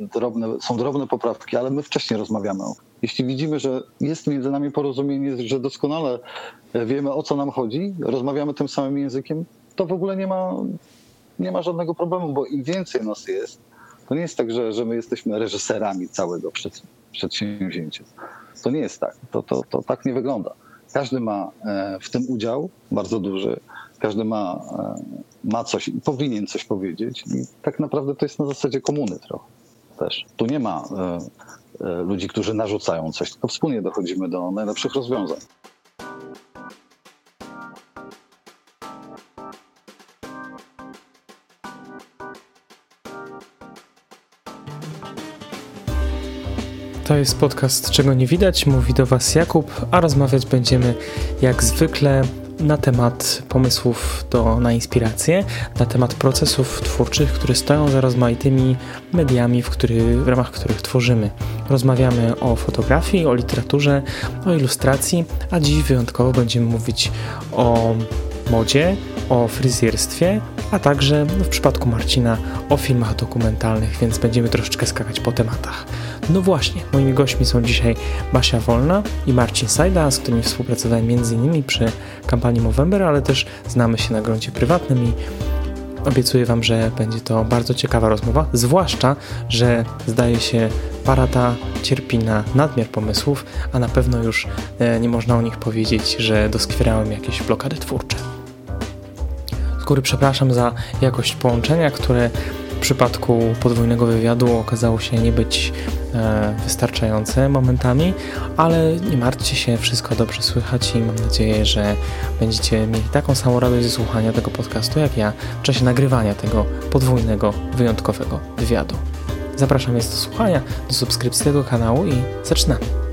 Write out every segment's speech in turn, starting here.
drobne, są drobne poprawki, ale my wcześniej rozmawiamy. Jeśli widzimy, że jest między nami porozumienie, że doskonale wiemy o co nam chodzi, rozmawiamy tym samym językiem, to w ogóle nie ma, nie ma żadnego problemu, bo im więcej nas jest, to nie jest tak, że, że my jesteśmy reżyserami całego przedsięwzięcia. To nie jest tak. To, to, to tak nie wygląda. Każdy ma e, w tym udział bardzo duży. Każdy ma, e, ma coś i powinien coś powiedzieć. I tak naprawdę to jest na zasadzie komuny trochę też. Tu nie ma e, ludzi, którzy narzucają coś, tylko wspólnie dochodzimy do najlepszych rozwiązań. To jest podcast Czego nie widać. Mówi do Was Jakub, a rozmawiać będziemy jak zwykle na temat pomysłów do, na inspirację, na temat procesów twórczych, które stoją za rozmaitymi mediami, w, który, w ramach których tworzymy. Rozmawiamy o fotografii, o literaturze, o ilustracji, a dziś wyjątkowo będziemy mówić o modzie, o fryzjerstwie, a także w przypadku Marcina o filmach dokumentalnych, więc będziemy troszeczkę skakać po tematach. No właśnie, moimi gośćmi są dzisiaj Basia Wolna i Marcin Sajda, z którymi współpracowałem m.in. przy kampanii Movember, ale też znamy się na gruncie prywatnym i obiecuję Wam, że będzie to bardzo ciekawa rozmowa, zwłaszcza, że zdaje się parata cierpi na nadmiar pomysłów, a na pewno już e, nie można o nich powiedzieć, że doskwierałem jakieś blokady twórcze. Z góry przepraszam za jakość połączenia, które w przypadku podwójnego wywiadu okazało się nie być e, wystarczające momentami, ale nie martwcie się, wszystko dobrze słychać i mam nadzieję, że będziecie mieli taką samą radość ze słuchania tego podcastu jak ja w czasie nagrywania tego podwójnego, wyjątkowego wywiadu. Zapraszam więc do słuchania, do subskrypcji tego kanału i zaczynamy.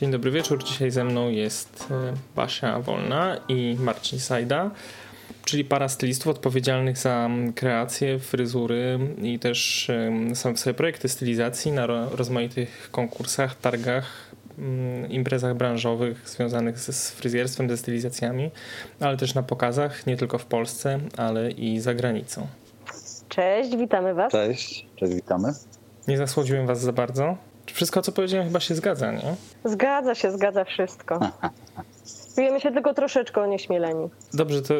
Dzień dobry wieczór. Dzisiaj ze mną jest e, Basia Wolna i Marcin Sajda, czyli para stylistów odpowiedzialnych za kreację, fryzury i też są swoje projekty stylizacji na rozmaitych konkursach, targach, imprezach branżowych związanych z fryzjerstwem, ze stylizacjami, ale też na pokazach, nie tylko w Polsce, ale i za granicą. Cześć, witamy Was. Cześć, cześć, witamy. Nie zasłodziłem Was za bardzo. Wszystko, co powiedziałem, chyba się zgadza, nie? Zgadza się, zgadza wszystko. Czujemy się tylko troszeczkę onieśmieleni. Dobrze, to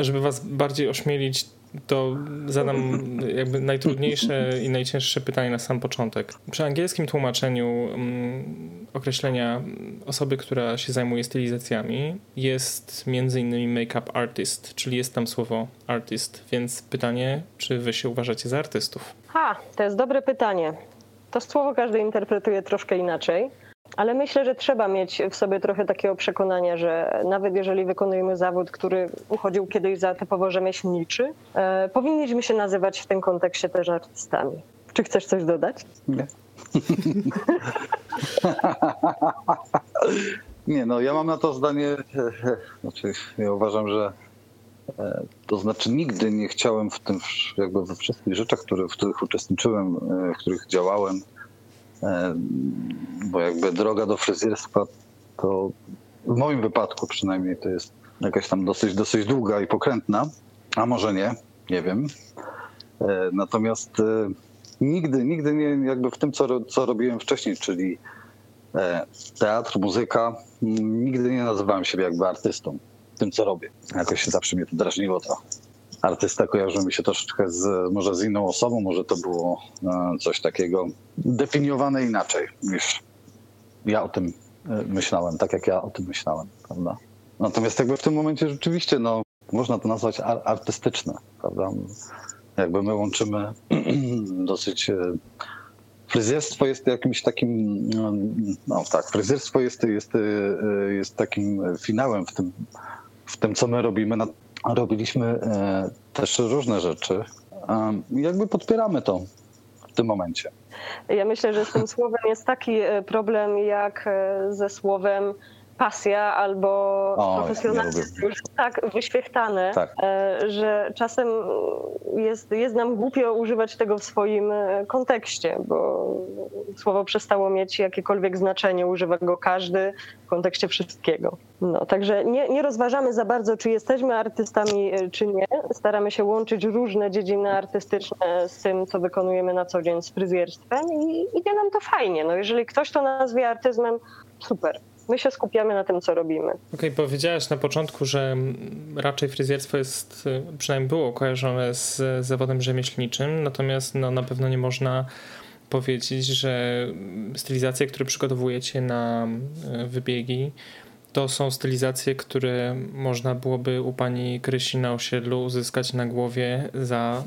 żeby was bardziej ośmielić, to zadam jakby najtrudniejsze i najcięższe pytanie na sam początek. Przy angielskim tłumaczeniu określenia osoby, która się zajmuje stylizacjami jest między innymi make-up artist, czyli jest tam słowo artist, więc pytanie, czy wy się uważacie za artystów? Ha, to jest dobre pytanie. To słowo każdy interpretuje troszkę inaczej, ale myślę, że trzeba mieć w sobie trochę takiego przekonania, że nawet jeżeli wykonujemy zawód, który uchodził kiedyś za typowo rzemieślniczy, e, powinniśmy się nazywać w tym kontekście też artystami. Czy chcesz coś dodać? Nie. Nie, no ja mam na to zdanie, znaczy ja uważam, że E, to znaczy nigdy nie chciałem w tym, jakby we wszystkich rzeczach, które, w których uczestniczyłem, e, w których działałem, e, bo jakby droga do fryzjerstwa to w moim wypadku przynajmniej to jest jakaś tam dosyć, dosyć długa i pokrętna, a może nie, nie wiem. Natomiast nigdy, nigdy nie jakby w tym, co, co robiłem wcześniej, czyli teatr, muzyka, nigdy nie nazywałem siebie jakby artystą tym, co robię. Jakoś zawsze mnie to drażniło to. Artysta kojarzył mi się troszeczkę z, może z inną osobą, może to było e, coś takiego definiowane inaczej niż ja o tym e, myślałem, tak jak ja o tym myślałem, prawda? Natomiast jakby w tym momencie rzeczywiście, no, można to nazwać artystyczne, prawda? Jakby my łączymy dosyć e, fryzjerstwo jest jakimś takim, no tak, fryzjerstwo jest, jest, jest takim finałem w tym w tym, co my robimy. Robiliśmy e, też różne rzeczy. Jakby podpieramy to w tym momencie. Ja myślę, że z tym słowem jest taki e, problem jak e, ze słowem pasja albo O, profesjonalizm już tak wyświechtane, Tak. e, że czasem jest, jest nam głupio używać tego w swoim e, kontekście, bo słowo przestało mieć jakiekolwiek znaczenie, używa go każdy w kontekście wszystkiego. No, także nie, nie rozważamy za bardzo, czy jesteśmy artystami, e, czy nie. Staramy się łączyć różne dziedziny artystyczne z tym, co wykonujemy na co dzień z fryzjerstwem i idzie nam to fajnie. No, jeżeli ktoś to nazwie artyzmem, super. My się skupiamy na tym, co robimy. Okej, powiedziałaś na początku, że raczej fryzjerstwo jest, y, przynajmniej było kojarzone z zawodem rzemieślniczym, natomiast no, na pewno nie można powiedzieć, że stylizacje, które przygotowujecie na y, wybiegi, to są stylizacje, które można byłoby u pani Krysi na osiedlu uzyskać na głowie za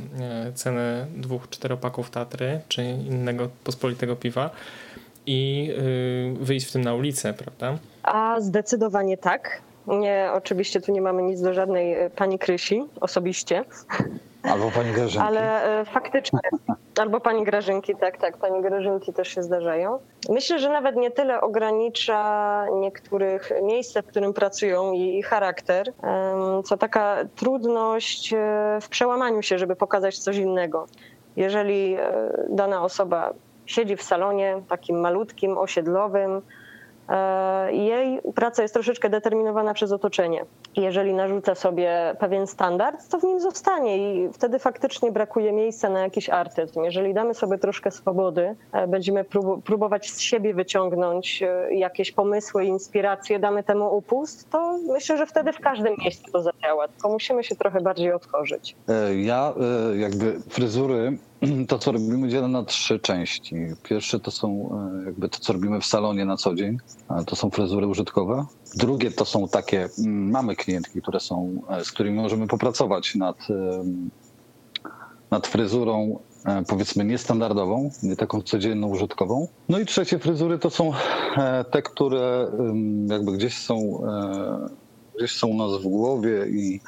y, cenę dwóch czteropaków Tatry czy innego pospolitego piwa i y, wyjść w tym na ulicę, prawda? A zdecydowanie tak. Nie, oczywiście tu nie mamy nic do żadnej e, pani Krysi osobiście, Albo pani Grażynki. ale e, faktycznie. Albo pani Grażynki, tak, tak, pani Grażynki też się zdarzają. Myślę, że nawet nie tyle ogranicza niektórych miejsce, w którym pracują i charakter, co taka trudność w przełamaniu się, żeby pokazać coś innego. Jeżeli dana osoba siedzi w salonie takim malutkim, osiedlowym, e, jej praca jest troszeczkę determinowana przez otoczenie. Jeżeli narzuca sobie pewien standard, to w nim zostanie i wtedy faktycznie brakuje miejsca na jakiś artyzm. Jeżeli damy sobie troszkę swobody, e, będziemy prób- próbować z siebie wyciągnąć e, jakieś pomysły, inspiracje, damy temu upust, to myślę, że wtedy w każdym miejscu to zadziała. Tylko musimy się trochę bardziej otworzyć. Ja jakby fryzury, to co robimy dzielę na trzy części. Pierwsze to są e, jakby to, co robimy w salonie na co dzień. To są fryzury użytkowe. Drugie to są takie, mm, mamy klientki, które są, e, z którymi możemy popracować nad, nad fryzurą e, powiedzmy niestandardową, nie taką codzienną, użytkową. No i trzecie fryzury to są te, które jakby gdzieś są, gdzieś są u nas w głowie i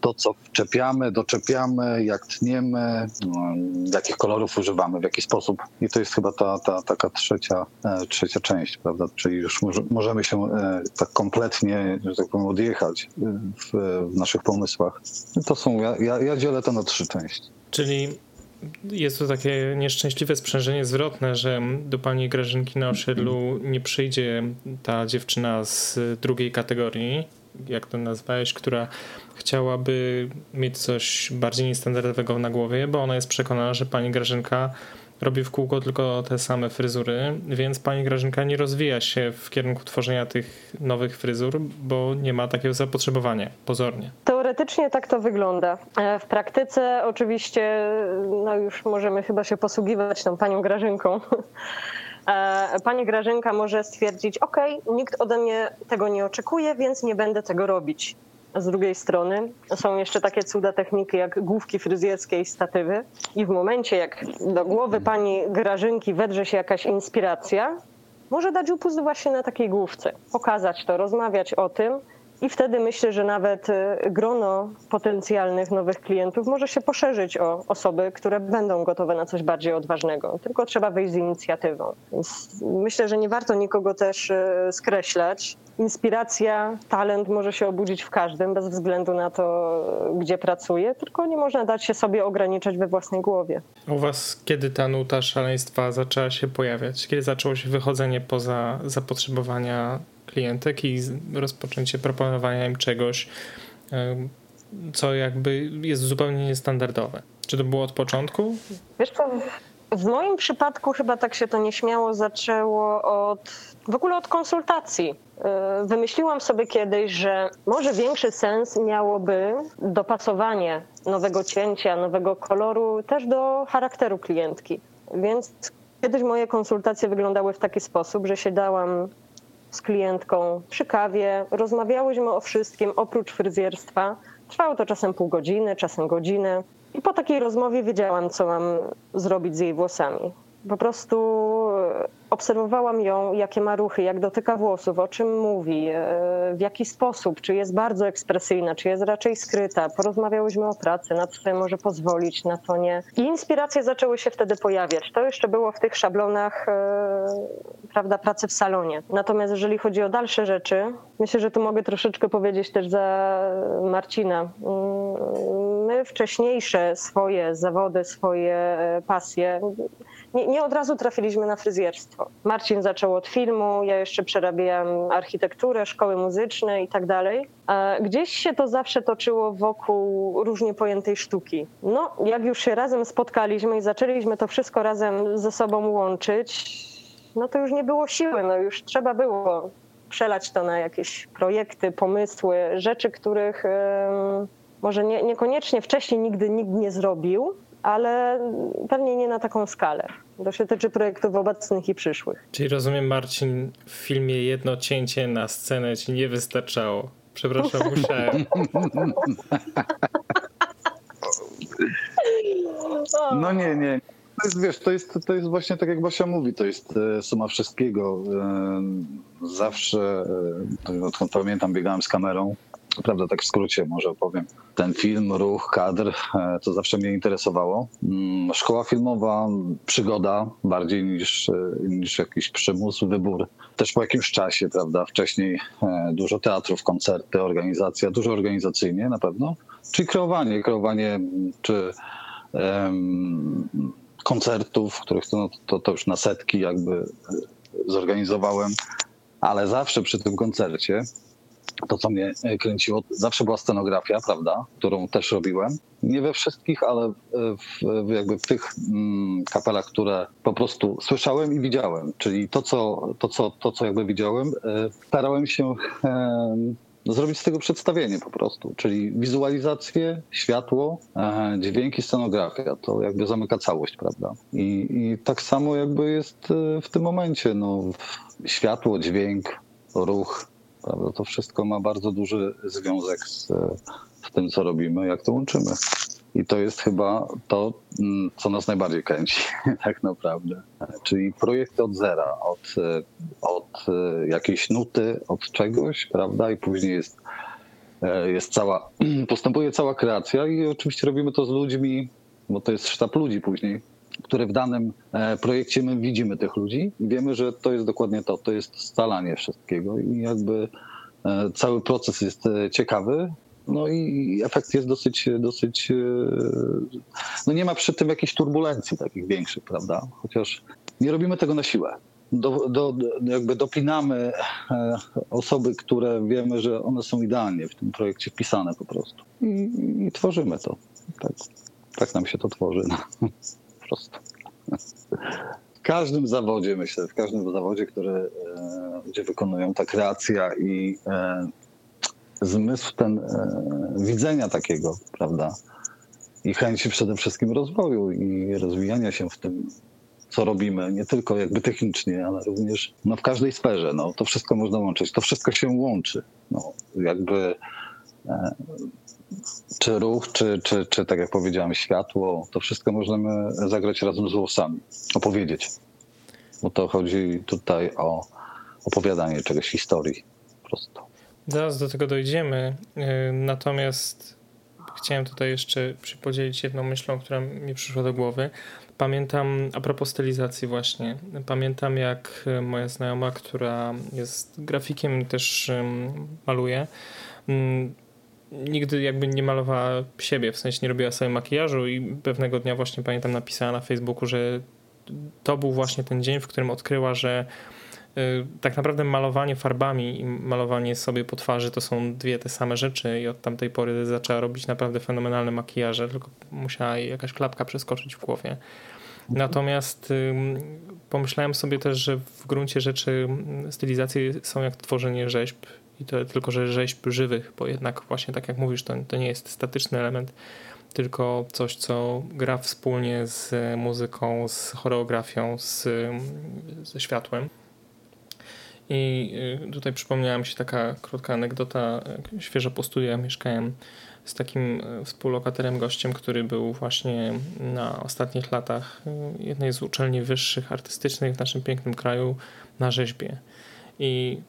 to, co wczepiamy, doczepiamy, jak tniemy, mm, jakich kolorów używamy, w jaki sposób. I to jest chyba ta, ta taka trzecia, e, trzecia część, prawda? Czyli już może, możemy się e, tak kompletnie, że tak powiem, odjechać e, w, w naszych pomysłach. To są, ja, ja, ja dzielę to na trzy części. Czyli jest to takie nieszczęśliwe sprzężenie zwrotne, że do pani Grażynki na osiedlu nie przyjdzie ta dziewczyna z drugiej kategorii, jak to nazwałeś, która chciałaby mieć coś bardziej niestandardowego na głowie, bo ona jest przekonana, że pani Grażynka robi w kółko tylko te same fryzury, więc pani Grażynka nie rozwija się w kierunku tworzenia tych nowych fryzur, bo nie ma takiego zapotrzebowania, pozornie. Teoretycznie tak to wygląda. E, W praktyce oczywiście, no już możemy chyba się posługiwać tą panią Grażynką. E, Pani Grażynka może stwierdzić, ok, nikt ode mnie tego nie oczekuje, więc nie będę tego robić. Z drugiej strony są jeszcze takie cuda techniki jak główki fryzjerskie i statywy. I w momencie, jak do głowy pani Grażynki wedrze się jakaś inspiracja, może dać upust właśnie na takiej główce, pokazać to, rozmawiać o tym i wtedy myślę, że nawet e, grono potencjalnych nowych klientów może się poszerzyć o osoby, które będą gotowe na coś bardziej odważnego. Tylko trzeba wyjść z inicjatywą. Więc myślę, że nie warto nikogo też e, skreślać. Inspiracja, talent może się obudzić w każdym, bez względu na to, e, gdzie pracuje, tylko nie można dać się sobie ograniczać we własnej głowie. U was kiedy ta nuta szaleństwa zaczęła się pojawiać? Kiedy zaczęło się wychodzenie poza zapotrzebowania klientek i rozpoczęcie proponowania im czegoś, co jakby jest zupełnie niestandardowe? Czy to było od początku? Wiesz co, w moim przypadku chyba tak się to nieśmiało zaczęło od w ogóle od konsultacji. Yy, Wymyśliłam sobie kiedyś, że może większy sens miałoby dopasowanie nowego cięcia, nowego koloru też do charakteru klientki. Więc kiedyś moje konsultacje wyglądały w taki sposób, że siadałam z klientką przy kawie, rozmawiałyśmy o wszystkim oprócz fryzjerstwa. Trwało to czasem pół godziny, czasem godzinę. I po takiej rozmowie wiedziałam, co mam zrobić z jej włosami. Po prostu obserwowałam ją, jakie ma ruchy, jak dotyka włosów, o czym mówi, e, w jaki sposób, czy jest bardzo ekspresyjna, czy jest raczej skryta. Porozmawiałyśmy o pracy, na co sobie może pozwolić, na to nie. I inspiracje zaczęły się wtedy pojawiać. To jeszcze było w tych szablonach, e, prawda, pracy w salonie. Natomiast jeżeli chodzi o dalsze rzeczy, myślę, że tu mogę troszeczkę powiedzieć też za Marcina. Mm, my wcześniejsze swoje zawody, swoje e, pasje nie, nie, od razu trafiliśmy na fryzjerstwo. Marcin zaczął od filmu, ja jeszcze przerabiałam architekturę, szkoły muzyczne i tak dalej. Gdzieś się to zawsze toczyło wokół różnie pojętej sztuki. No, jak już się razem spotkaliśmy i zaczęliśmy to wszystko razem ze sobą łączyć, no to już nie było siły, no już trzeba było przelać to na jakieś projekty, pomysły, rzeczy, których może nie, niekoniecznie wcześniej nigdy nikt nie zrobił, ale pewnie nie na taką skalę. To się tyczy projektów obecnych i przyszłych. Czyli rozumiem, Marcin, w filmie jedno cięcie na scenę ci nie wystarczało. Przepraszam, musiałem. No nie, nie. To jest, wiesz, to jest, to jest właśnie tak jak Basia mówi, to jest e, suma wszystkiego. E, zawsze, e, odkąd pamiętam, biegałem z kamerą prawda, tak w skrócie może opowiem. Ten film, ruch, kadr, e, to zawsze mnie interesowało. Mm, szkoła filmowa, przygoda bardziej niż, e, niż jakiś przymus, wybór. Też po jakimś czasie, prawda, wcześniej e, dużo teatrów, koncerty, organizacja, dużo organizacyjnie na pewno. Czyli kreowanie, kreowanie czy um, koncertów, których no, to, to już na setki jakby zorganizowałem, ale zawsze przy tym koncercie to, co mnie e, kręciło, zawsze była scenografia, prawda, którą też robiłem. Nie we wszystkich, ale w, jakby w tych mm, kapelach, które po prostu słyszałem i widziałem. Czyli to, co, to, co, to, co jakby widziałem, e, starałem się e, zrobić z tego przedstawienie po prostu, czyli wizualizację, światło, dźwięki, scenografia, to jakby zamyka całość, prawda? I, i tak samo jakby jest w tym momencie, no, światło, dźwięk, ruch, Prawda? To wszystko ma bardzo duży związek z, z tym, co robimy, jak to łączymy. I to jest chyba to, mm, co nas najbardziej kręci, tak naprawdę. Czyli projekt od zera, od, od jakiejś nuty, od czegoś, prawda? I później jest, jest cała, postępuje cała kreacja i oczywiście robimy to z ludźmi, bo to jest sztab ludzi później, które w danym e, projekcie my widzimy tych ludzi i wiemy, że to jest dokładnie to, to jest scalanie wszystkiego i jakby e, cały proces jest e, ciekawy, no i efekt jest dosyć, dosyć, no nie ma przy tym jakichś turbulencji takich większych, prawda? Chociaż nie robimy tego na siłę. Do, do, jakby dopinamy osoby, które wiemy, że one są idealnie w tym projekcie wpisane po prostu. I, i tworzymy to. Tak, tak nam się to tworzy. Prostu. W każdym zawodzie, myślę, w każdym zawodzie, który, e, gdzie wykonują ta kreacja i e, zmysł ten e, widzenia takiego, prawda, i chęci przede wszystkim rozwoju i rozwijania się w tym, co robimy, nie tylko jakby technicznie, ale również no, w każdej sferze. No, to wszystko można łączyć, to wszystko się łączy. No, jakby czy ruch, czy, czy, czy tak jak powiedziałem, światło, to wszystko możemy zagrać razem z włosami, opowiedzieć. Bo to chodzi tutaj o opowiadanie czegoś, historii po prostu. Zaraz do tego dojdziemy, y, natomiast chciałem tutaj jeszcze podzielić jedną myślą, która mi przyszła do głowy. Pamiętam, a propos stylizacji właśnie, pamiętam jak moja znajoma, która jest grafikiem też maluje, nigdy jakby nie malowała siebie, w sensie nie robiła sobie makijażu i pewnego dnia właśnie pamiętam napisała na Facebooku, że to był właśnie ten dzień, w którym odkryła, że y, tak naprawdę malowanie farbami i malowanie sobie po twarzy to są dwie te same rzeczy i od tamtej pory zaczęła robić naprawdę fenomenalne makijaże, tylko musiała jej jakaś klapka przeskoczyć w głowie. Natomiast pomyślałem sobie też, że w gruncie rzeczy stylizacje są jak tworzenie rzeźb i to tylko, że rzeźb żywych, bo jednak właśnie tak jak mówisz, to, to nie jest statyczny element, tylko coś, co gra wspólnie z muzyką, z choreografią, z, ze światłem. I y, tutaj przypomniała mi się taka krótka anegdota. Świeżo po studiach mieszkałem z takim e, współlokatorem, gościem, który był właśnie na ostatnich latach jednej z uczelni wyższych artystycznych w naszym pięknym kraju na rzeźbie. I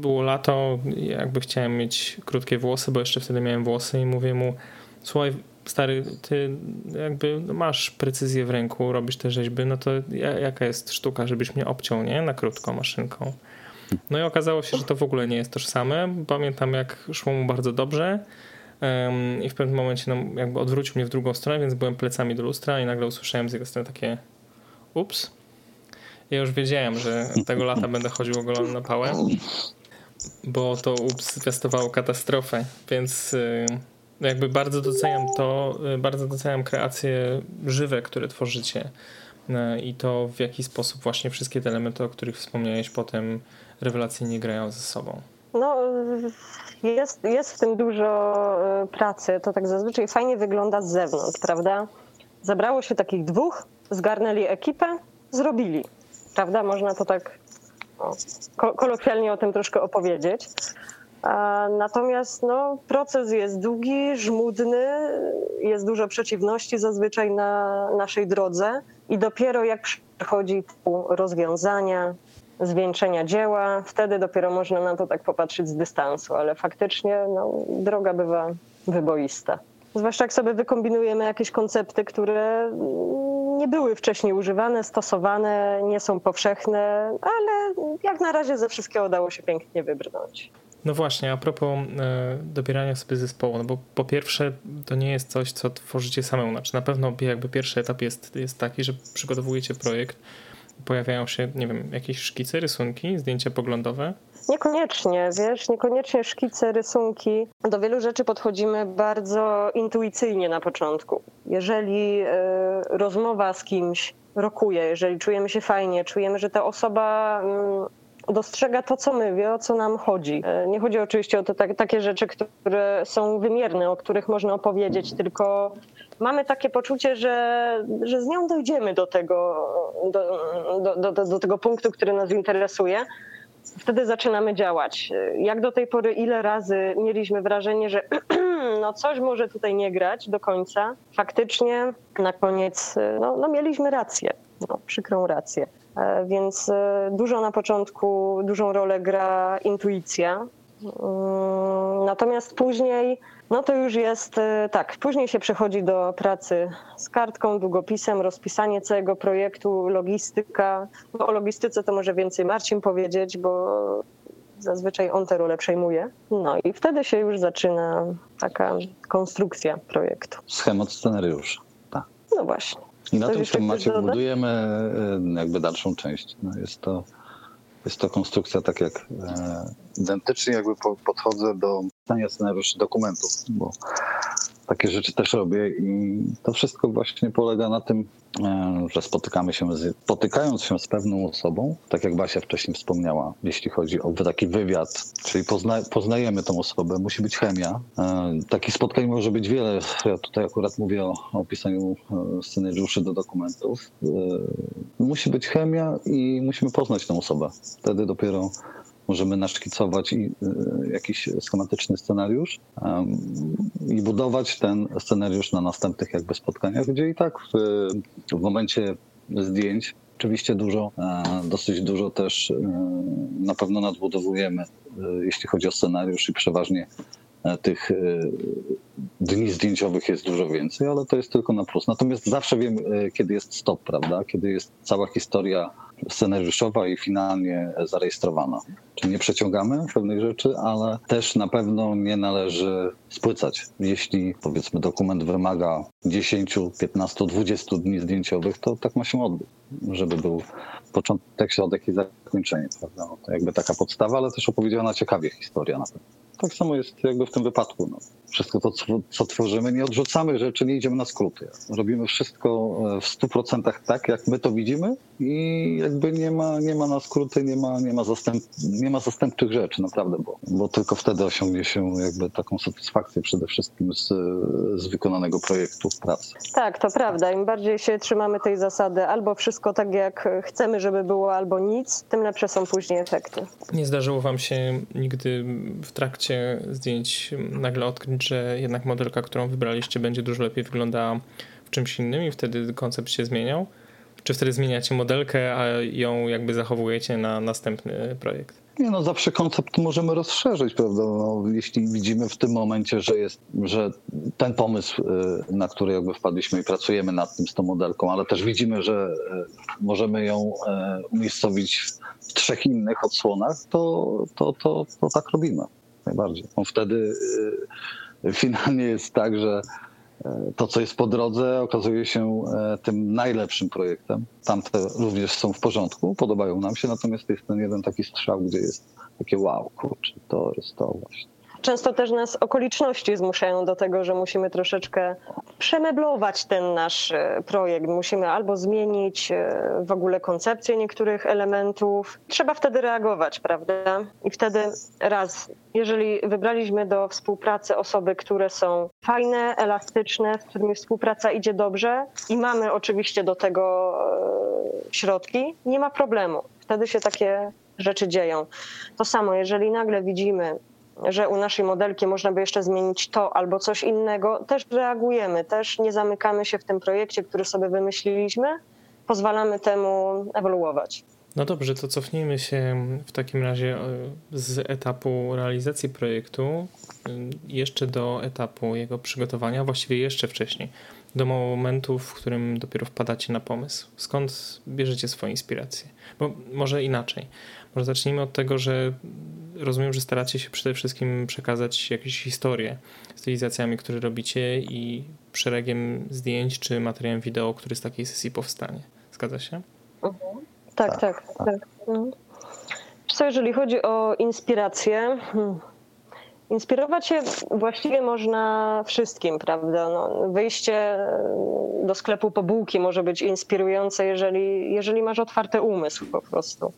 było lato, jakby chciałem mieć krótkie włosy, bo jeszcze wtedy miałem włosy i mówię mu, słuchaj, stary, ty jakby masz precyzję w ręku, robisz te rzeźby, no to jaka jest sztuka, żebyś mnie obciął, nie? Na krótko maszynką. No i okazało się, że to w ogóle nie jest tożsame. Pamiętam, jak szło mu bardzo dobrze i w pewnym momencie no, jakby odwrócił mnie w drugą stronę, więc byłem plecami do lustra i nagle usłyszałem z jego strony takie ups. Ja już wiedziałem, że tego lata będę chodził ogolony na pałę, bo to ups testowało katastrofę, więc y, jakby bardzo doceniam to, y, bardzo doceniam kreacje żywe, które tworzycie y, i to w jaki sposób właśnie wszystkie te elementy, o których wspomniałeś potem rewelacyjnie grają ze sobą. No, jest, jest w tym dużo pracy. To tak zazwyczaj fajnie wygląda z zewnątrz, prawda? Zebrało się takich dwóch, zgarnęli ekipę, zrobili. Prawda? Można to tak o, kolokwialnie o tym troszkę opowiedzieć. Natomiast no, proces jest długi, żmudny, jest dużo przeciwności zazwyczaj na naszej drodze i dopiero jak przychodzi rozwiązania, zwieńczenia dzieła, wtedy dopiero można na to tak popatrzeć z dystansu, ale faktycznie no, droga bywa wyboista. Zwłaszcza jak sobie wykombinujemy jakieś koncepty, które nie były wcześniej używane, stosowane, nie są powszechne, ale jak na razie ze wszystkiego udało się pięknie wybrnąć. No właśnie, a propos e, dobierania sobie zespołu, no bo po pierwsze to nie jest coś, co tworzycie samemu, znaczy na pewno jakby pierwszy etap jest, jest taki, że przygotowujecie projekt, pojawiają się, nie wiem, jakieś szkice, rysunki, zdjęcia poglądowe? Niekoniecznie, wiesz, niekoniecznie szkice, rysunki. Do wielu rzeczy podchodzimy bardzo intuicyjnie na początku. Jeżeli y, rozmowa z kimś rokuje, jeżeli czujemy się fajnie, czujemy, że ta osoba y, dostrzega to, co my, wie o co nam chodzi. E, nie chodzi oczywiście o to, tak, takie rzeczy, które są wymierne, o których można opowiedzieć, tylko mamy takie poczucie, że, że z nią dojdziemy do tego, do, do, do, do tego punktu, który nas interesuje. Wtedy zaczynamy działać. Jak do tej pory, ile razy mieliśmy wrażenie, że no coś może tutaj nie grać do końca. Faktycznie na koniec no, no mieliśmy rację, no, przykrą rację. E, więc e, dużo na początku, dużą rolę gra intuicja. Mm, natomiast później no to już jest e, tak. Później się przechodzi do pracy z kartką, długopisem, rozpisanie całego projektu, logistyka. No, o logistyce to może więcej Marcin powiedzieć, bo zazwyczaj on tę rolę przejmuje. No i wtedy się już zaczyna taka konstrukcja projektu. Schemat scenariusz. Tak. No właśnie. I na tym temacie budujemy e, jakby dalszą część. No jest to jest to konstrukcja tak jak e, identycznie jakby po, podchodzę do pisania scenariuszy dokumentów, bo takie rzeczy też robię i to wszystko właśnie polega na tym, e, że spotykamy się, z, spotykając się z pewną osobą, tak jak Basia wcześniej wspomniała, jeśli chodzi o taki wywiad, czyli pozna, poznajemy tą osobę, musi być chemia. E, takich spotkań może być wiele. Ja tutaj akurat mówię o, o pisaniu e, scenariuszy do dokumentów. Musi być chemia i musimy poznać tę osobę. Wtedy dopiero możemy naszkicować y, jakiś schematyczny scenariusz i budować ten scenariusz na następnych jakby spotkaniach, gdzie i tak w, w momencie zdjęć oczywiście dużo, e, dosyć dużo też e, na pewno nadbudowujemy, e, jeśli chodzi o scenariusz i przeważnie tych dni zdjęciowych jest dużo więcej, ale to jest tylko na plus. Natomiast zawsze wiem, kiedy jest stop, prawda? Kiedy jest cała historia scenariuszowa i finalnie zarejestrowana. Czyli nie przeciągamy pewnych rzeczy, ale też na pewno nie należy spłycać. Jeśli powiedzmy dokument wymaga 10, 15, 20 dni zdjęciowych, to tak ma się odbyć, żeby był początek, środek i zakończenie. Prawda? No to jakby taka podstawa, ale też opowiedziana ciekawie historia na pewno. Tak samo jest jakby w tym wypadku. No. Wszystko to, co, co tworzymy, nie odrzucamy rzeczy, nie idziemy na skróty. Robimy wszystko e, w 100% tak, jak my to widzimy i jakby nie ma, nie ma na skróty, nie ma, nie ma, zastęp, nie ma zastępczych rzeczy, naprawdę, bo, bo tylko wtedy osiągnie się jakby taką satysfakcję przede wszystkim z, z wykonanego projektu pracy. Tak, to prawda. Im bardziej się trzymamy tej zasady, albo wszystko tak, jak chcemy, żeby było, albo nic, tym lepsze są później efekty. Nie zdarzyło wam się nigdy w trakcie zdjęć nagle odkryć, że jednak modelka, którą wybraliście, będzie dużo lepiej wyglądała w czymś innym i wtedy koncept się zmieniał? Czy wtedy zmieniacie modelkę, a ją jakby zachowujecie na następny projekt? Nie no, zawsze koncept możemy rozszerzyć, prawda? No, jeśli widzimy w tym momencie, że jest, że ten pomysł, y, na który jakby wpadliśmy i pracujemy nad tym z tą modelką, ale też widzimy, że y, możemy ją y, umiejscowić w trzech innych odsłonach, to, to, to, to tak robimy. Najbardziej. No wtedy finalnie jest tak, że to, co jest po drodze, okazuje się e, tym najlepszym projektem. Tamte również są w porządku, podobają nam się, natomiast jest ten jeden taki strzał, gdzie jest takie wow, kurczę, to jest to właśnie często też nas okoliczności zmuszają do tego, że musimy troszeczkę przemeblować ten nasz e, projekt. Musimy albo zmienić e, w ogóle koncepcję niektórych elementów. Trzeba wtedy reagować, prawda? I wtedy raz, jeżeli wybraliśmy do współpracy osoby, które są fajne, elastyczne, z którymi współpraca idzie dobrze i mamy oczywiście do tego e, środki, nie ma problemu. Wtedy się takie rzeczy dzieją. To samo, jeżeli nagle widzimy że u naszej modelki można by jeszcze zmienić to albo coś innego, też reagujemy, też nie zamykamy się w tym projekcie, który sobie wymyśliliśmy, pozwalamy temu ewoluować. No dobrze, to cofnijmy się w takim razie e, z etapu realizacji projektu e, jeszcze do etapu jego przygotowania, właściwie jeszcze wcześniej, do momentu, w którym dopiero wpadacie na pomysł. Skąd bierzecie swoje inspiracje? Bo może inaczej. Może zacznijmy od tego, że rozumiem, że staracie się przede wszystkim przekazać jakieś historie stylizacjami, które robicie i szeregiem zdjęć czy materiałem wideo, który z takiej sesji powstanie. Zgadza się? Mhm. Tak, tak, tak. tak. tak. No. Co, jeżeli chodzi o inspirację, hmm. inspirować się właściwie można wszystkim, prawda? No, wyjście do sklepu po bułki może być inspirujące, jeżeli, jeżeli masz otwarty umysł po prostu.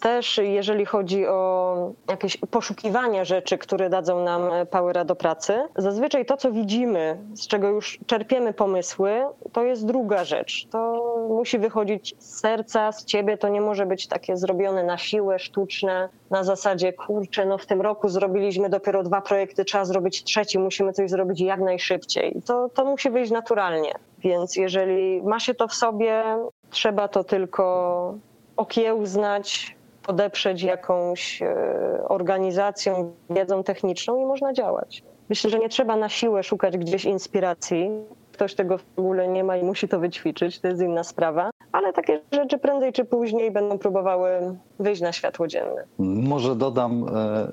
Też jeżeli chodzi o jakieś poszukiwania rzeczy, które dadzą nam powera do pracy, zazwyczaj to, co widzimy, z czego już czerpiemy pomysły, to jest druga rzecz. To musi wychodzić z serca, z ciebie, to nie może być takie zrobione na siłę, sztuczne, na zasadzie, kurczę, no w tym roku zrobiliśmy dopiero dwa projekty, trzeba zrobić trzeci, musimy coś zrobić jak najszybciej. To, to musi wyjść naturalnie. Więc jeżeli ma się to w sobie, trzeba to tylko okiełznać, podeprzeć jakąś e, organizacją, wiedzą techniczną i można działać. Myślę, że nie trzeba na siłę szukać gdzieś inspiracji. Ktoś tego w ogóle nie ma i musi to wyćwiczyć, to jest inna sprawa. Ale takie rzeczy prędzej czy później będą próbowały wyjść na światło dzienne. Może dodam e,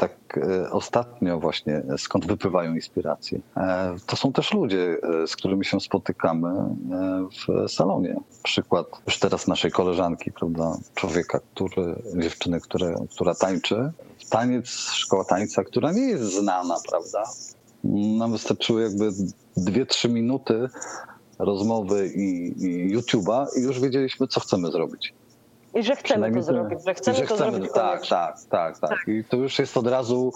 tak e, ostatnio właśnie, skąd wypływają inspiracje. E, to są też ludzie, e, z którymi się spotykamy w salonie. Przykład już teraz naszej koleżanki, prawda, człowieka, który, dziewczyny, które, która tańczy. Taniec, szkoła tańca, która nie jest znana, prawda. Nam wystarczyły jakby dwie, trzy minuty rozmowy i, i YouTube'a i już wiedzieliśmy, co chcemy zrobić. I że chcemy to zrobić, że chcemy, że chcemy to zrobić. Tak, tak, tak, tak, tak. I to już jest od razu,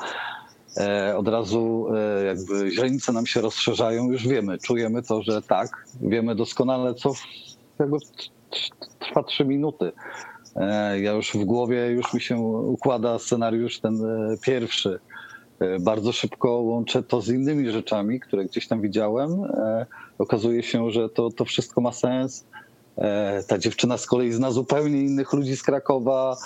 e, od razu e, jakby źrenice nam się rozszerzają, już wiemy, czujemy to, że tak, wiemy doskonale, co jakby trwa trzy minuty. E, ja już w głowie już mi się układa scenariusz ten pierwszy. Bardzo szybko łączę to z innymi rzeczami, które gdzieś tam widziałem. Okazuje się, że to, to wszystko ma sens ta dziewczyna z kolei zna zupełnie innych ludzi z Krakowa.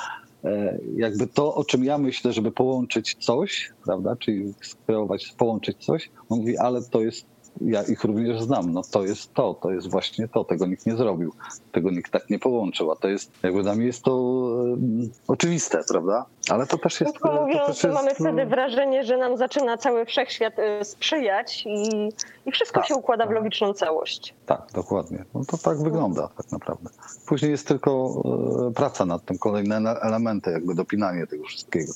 E, jakby to, o czym ja myślę, żeby połączyć coś, prawda, czyli skreować, połączyć coś, on mówi, ale to jest ja ich również znam. No to jest to, to jest właśnie to. Tego nikt nie zrobił. Tego nikt tak nie połączył. A to jest, jakby dla mnie jest to um, oczywiste, prawda? Ale to też jest... Krótko mówiąc, to też jest, mamy wtedy wrażenie, że nam zaczyna cały wszechświat y, sprzyjać i, i wszystko tak, się układa w tak. logiczną całość. Tak, dokładnie. No to tak wygląda tak naprawdę. Później jest tylko e, praca nad tym, kolejne elementy, jakby dopinanie tego wszystkiego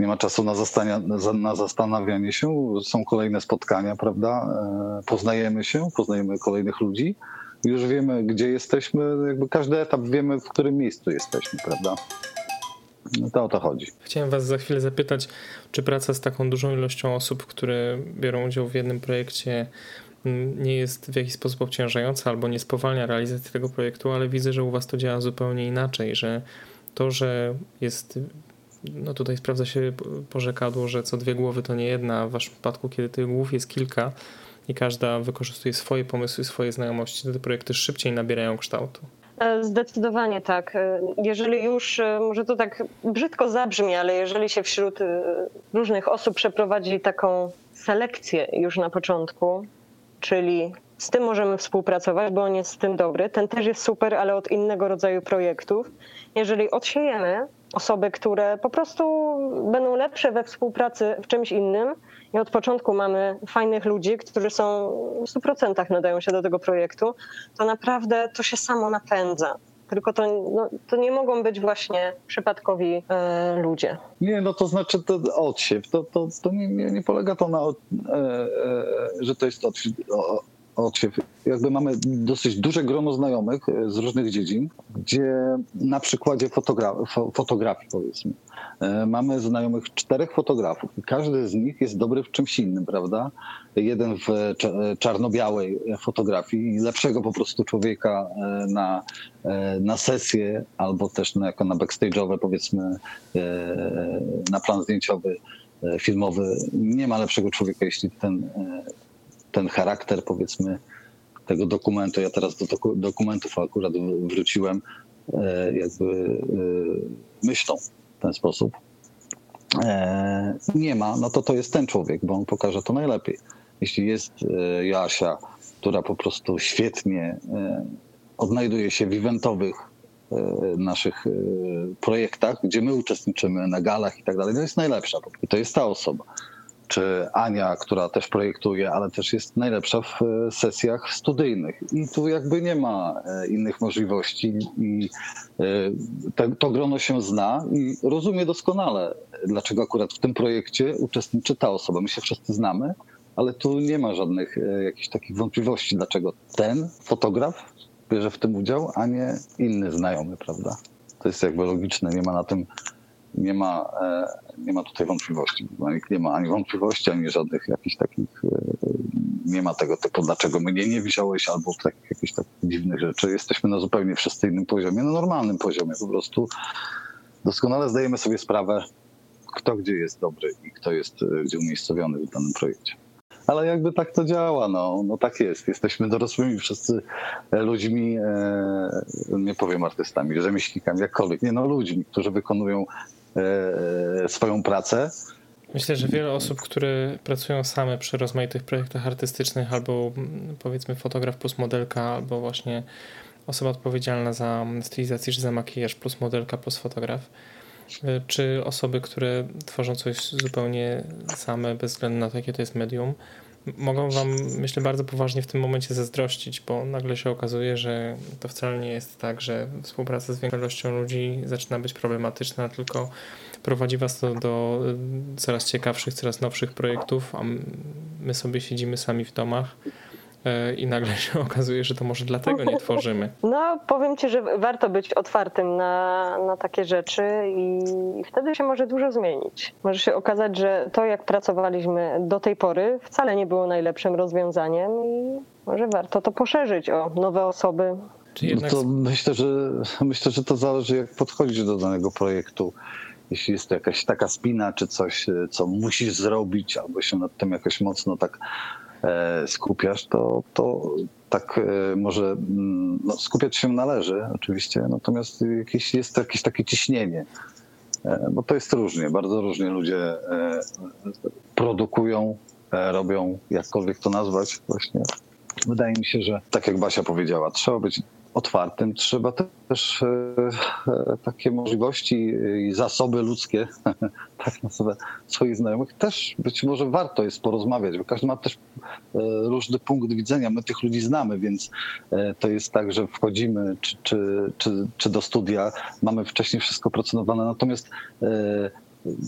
nie ma czasu na, zastania, na zastanawianie się, są kolejne spotkania, prawda? E, poznajemy się, poznajemy kolejnych ludzi, już wiemy, gdzie jesteśmy, jakby każdy etap wiemy, w którym miejscu jesteśmy, prawda? No to o to chodzi. Chciałem Was za chwilę zapytać, czy praca z taką dużą ilością osób, które biorą udział w jednym projekcie, nie jest w jakiś sposób obciążająca albo nie spowalnia realizacji tego projektu, ale widzę, że u Was to działa zupełnie inaczej, że to, że jest no tutaj sprawdza się porzekadło, że co dwie głowy to nie jedna. W waszym przypadku, kiedy tych głów jest kilka i każda wykorzystuje swoje pomysły, swoje znajomości, to te projekty szybciej nabierają kształtu. E, Zdecydowanie tak. E, Jeżeli już, e, może to tak brzydko zabrzmi, ale jeżeli się wśród różnych osób przeprowadzi taką selekcję już na początku, czyli z tym możemy współpracować, bo on jest z tym dobry, ten też jest super, ale od innego rodzaju projektów. Jeżeli odsiejemy osoby, które po prostu będą lepsze we współpracy w czymś innym i od początku mamy fajnych ludzi, którzy są w 100% nadają się do tego projektu, to naprawdę to się samo napędza. Tylko to, no, to nie mogą być właśnie przypadkowi e, ludzie. Nie, no to znaczy to odsiew. To, to, to nie, nie, nie polega to na, e, że to jest odsiew, odsiew. Jakby mamy dosyć duże grono znajomych e, z różnych dziedzin, gdzie na przykładzie fotogra- fo- fotografii powiedzmy, e, mamy znajomych czterech fotografów i każdy z nich jest dobry w czymś innym, prawda? Jeden w cza- czarno-białej fotografii, lepszego po prostu człowieka e, na, e, na sesję albo też na, jako na backstage'owe powiedzmy e, na plan zdjęciowy, e, filmowy. Nie ma lepszego człowieka, jeśli ten, e, ten charakter powiedzmy tego dokumentu, ja teraz do doku- dokumentów akurat wróciłem e, jakby e, myślą w ten sposób. E, Nie ma, no to to jest ten człowiek, bo on pokaże to najlepiej. Jeśli jest Joasia, która po prostu świetnie odnajduje się w eventowych naszych projektach, gdzie my uczestniczymy na galach i tak dalej, to jest najlepsza. I to jest ta osoba. Czy Ania, która też projektuje, ale też jest najlepsza w e, sesjach studyjnych. I tu jakby nie ma e, innych możliwości. I e, to grono się zna i rozumie doskonale, dlaczego akurat w tym projekcie uczestniczy ta osoba. My się wszyscy znamy, ale tu nie ma żadnych jakichś takich wątpliwości, dlaczego ten fotograf bierze w tym udział, a nie inny znajomy, prawda? To jest jakby logiczne, nie ma na tym, nie ma, e, nie ma tutaj wątpliwości. Nie ma ani wątpliwości, ani żadnych jakichś takich, e, nie ma tego typu, dlaczego mnie nie wziąłeś, albo takich jakichś takich dziwnych rzeczy. Jesteśmy na zupełnie wszyscy poziomie, na normalnym poziomie. Po prostu doskonale zdajemy sobie sprawę, kto gdzie jest dobry i kto jest e, gdzie umiejscowiony w danym projekcie. Ale jakby tak to działa, no, no tak jest. Jesteśmy dorosłymi wszyscy ludźmi, e, nie powiem artystami, rzemieślnikami, jakkolwiek, nie no ludźmi, którzy wykonują swoją pracę. Myślę, że wiele osób, które pracują same przy rozmaitych projektach artystycznych, albo mm, powiedzmy fotograf plus modelka, albo właśnie osoba odpowiedzialna za stylizację czy za makijaż plus modelka plus fotograf, y, czy osoby, które tworzą coś zupełnie same, bez względu na to, jakie to jest medium, mogą wam, myślę, bardzo poważnie w tym momencie zazdrościć, bo nagle się okazuje, że to wcale nie jest tak, że współpraca z większością ludzi zaczyna być problematyczna, tylko prowadzi was to do y, coraz ciekawszych, coraz nowszych projektów, a my sobie siedzimy sami w domach i nagle się okazuje, że to może dlatego nie tworzymy. No, powiem ci, że warto być otwartym na, na takie rzeczy i wtedy się może dużo zmienić. Może się okazać, że to, jak pracowaliśmy do tej pory, wcale nie było najlepszym rozwiązaniem i może warto to poszerzyć o nowe osoby. Czy No jednak to myślę, że myślę, że to zależy, jak podchodzisz do danego projektu. Jeśli jest to jakaś taka spina, czy coś, e, co musisz zrobić, albo się nad tym jakoś mocno tak e, skupiasz, to, to tak e, może mm, no, skupiać się należy oczywiście, natomiast jakieś, jest jakieś takie ciśnienie. E, Bo to jest różnie, bardzo różnie ludzie e, produkują, e, robią, jakkolwiek to nazwać właśnie. Wydaje mi się, że tak jak Basia powiedziała, trzeba być otwartym, trzeba też e, e, takie możliwości i zasoby ludzkie, tak nazwę swoich znajomych, też być może warto jest porozmawiać, bo każdy ma też e, różny punkt widzenia. My tych ludzi znamy, więc to jest tak, że wchodzimy czy, czy, czy, czy do studia, mamy wcześniej wszystko procedowane, natomiast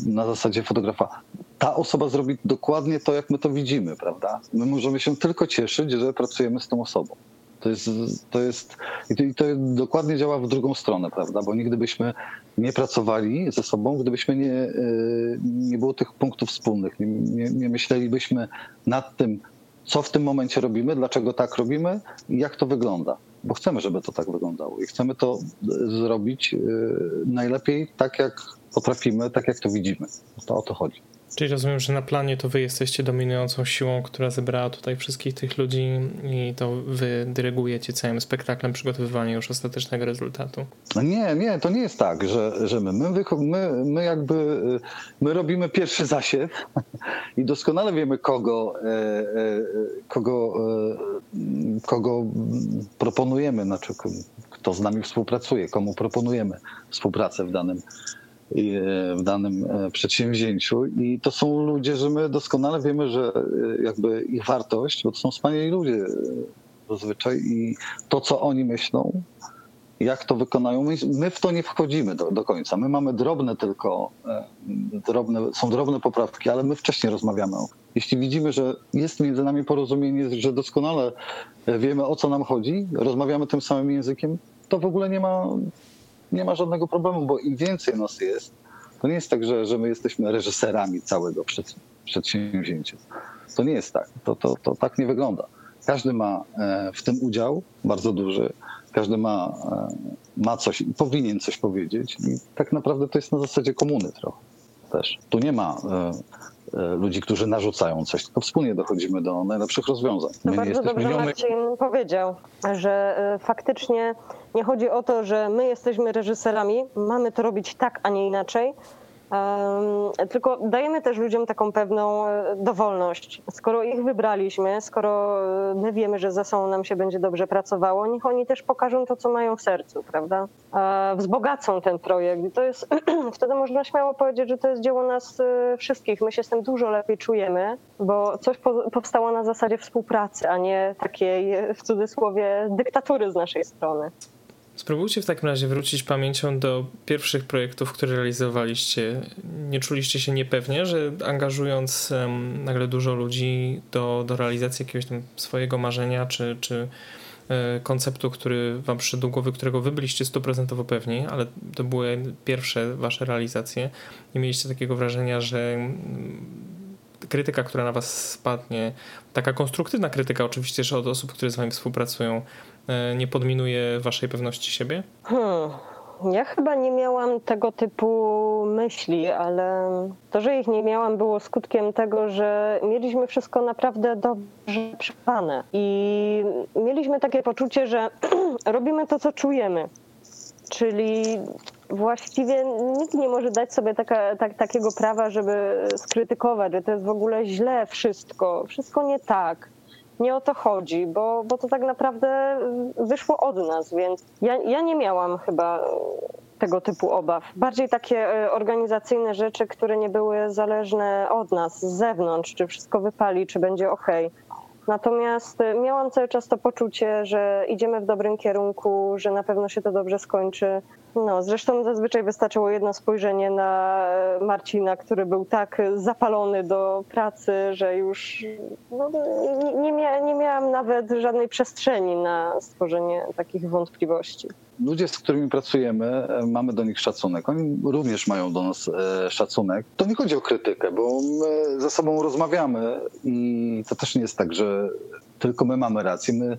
na zasadzie fotografa. Ta osoba zrobi dokładnie to, jak my to widzimy, prawda? My możemy się tylko cieszyć, że pracujemy z tą osobą. To jest, to jest, i to, i to dokładnie działa w drugą stronę, prawda? Bo nigdy byśmy nie pracowali ze sobą, gdybyśmy nie, y, nie było tych punktów wspólnych, nie, nie, nie myślelibyśmy nad tym, co w tym momencie robimy, dlaczego tak robimy i jak to wygląda. bo chcemy, żeby to tak wyglądało i chcemy to zrobić najlepiej tak, jak potrafimy, tak jak to widzimy. To o to chodzi. Czyli rozumiem, że na planie to wy jesteście dominującą siłą, która zebrała tutaj wszystkich tych ludzi i to wy dyrygujecie całym spektaklem przygotowywania już ostatecznego rezultatu. No nie, nie, to nie jest tak, że, że my, my, my, my jakby, my robimy pierwszy zasiew i doskonale wiemy kogo, e, e, kogo, e, kogo proponujemy, znaczy kto z nami współpracuje, komu proponujemy współpracę w danym w danym e, przedsięwzięciu i to są ludzie, że my doskonale wiemy, że e, jakby ich wartość, bo to są wspaniali ludzie zazwyczaj i to, co oni myślą, jak to wykonają, my, my w to nie wchodzimy do, do, końca. My mamy drobne tylko, drobne, są drobne poprawki, ale my wcześniej rozmawiamy. Jeśli widzimy, że jest między nami porozumienie, że doskonale wiemy o co nam chodzi, rozmawiamy tym samym językiem, to w ogóle nie ma nie ma żadnego problemu, bo im więcej nas jest, to nie jest tak, że, że my jesteśmy reżyserami całego przed, przedsięwzięcia. To nie jest tak. To, to, to tak nie wygląda. Każdy ma e, w tym udział, bardzo duży. Każdy ma, e, ma coś i powinien coś powiedzieć. I tak naprawdę to jest na zasadzie komuny trochę też. Tu nie ma e, ludzi, którzy narzucają coś, tylko wspólnie dochodzimy do najlepszych rozwiązań. My to bardzo dobrze niomy... Marcin powiedział, że faktycznie nie chodzi o to, że my jesteśmy reżyserami, mamy to robić tak, a nie inaczej, tylko dajemy też ludziom taką pewną e, dowolność. Skoro ich wybraliśmy, skoro e, my wiemy, że za sobą nam się będzie dobrze pracowało, niech oni też pokażą to, co mają w sercu, prawda? Wzbogacą ten projekt. I to jest, wtedy można śmiało powiedzieć, że to jest dzieło nas e, wszystkich. My się z tym dużo lepiej czujemy, bo coś powstało na zasadzie współpracy, a nie takiej w cudzysłowie dyktatury z naszej strony. Spróbujcie w takim razie wrócić pamięcią do pierwszych projektów, które realizowaliście. Nie czuliście się niepewnie, że angażując um, nagle dużo ludzi do, do realizacji jakiegoś tam swojego marzenia czy, czy e, konceptu, który wam przyszedł głowy, którego wy byliście stuprocentowo pewni, ale to były pierwsze wasze realizacje. Nie mieliście takiego wrażenia, że krytyka, która na was spadnie, taka konstruktywna krytyka oczywiście, że od osób, które z wami współpracują, nie podminuje waszej pewności siebie? Hmm. Ja chyba nie miałam tego typu myśli, ale to, że ich nie miałam, było skutkiem tego, że mieliśmy wszystko naprawdę dobrze przepane i mieliśmy takie poczucie, że robimy to, co czujemy. Czyli właściwie nikt nie może dać sobie taka, tak, takiego prawa, żeby skrytykować, że to jest w ogóle źle wszystko, wszystko nie tak. Nie o to chodzi, bo, bo to tak naprawdę wyszło od nas, więc ja, ja nie miałam chyba tego typu obaw. Bardziej takie e, organizacyjne rzeczy, które nie były zależne od nas, z zewnątrz, czy wszystko wypali, czy będzie ok. Natomiast e, miałam cały czas to poczucie, że idziemy w dobrym kierunku, że na pewno się to dobrze skończy. No, zresztą zazwyczaj wystarczyło jedno spojrzenie na e, Marcina, który był tak zapalony do pracy, że już no, nie, mia nie miałam nawet żadnej przestrzeni na stworzenie takich wątpliwości. Ludzie, z którymi pracujemy, e, mamy do nich szacunek. Oni również mają do nas e, szacunek. To nie chodzi o krytykę, bo my ze sobą rozmawiamy i to też nie jest tak, że tylko my mamy rację. My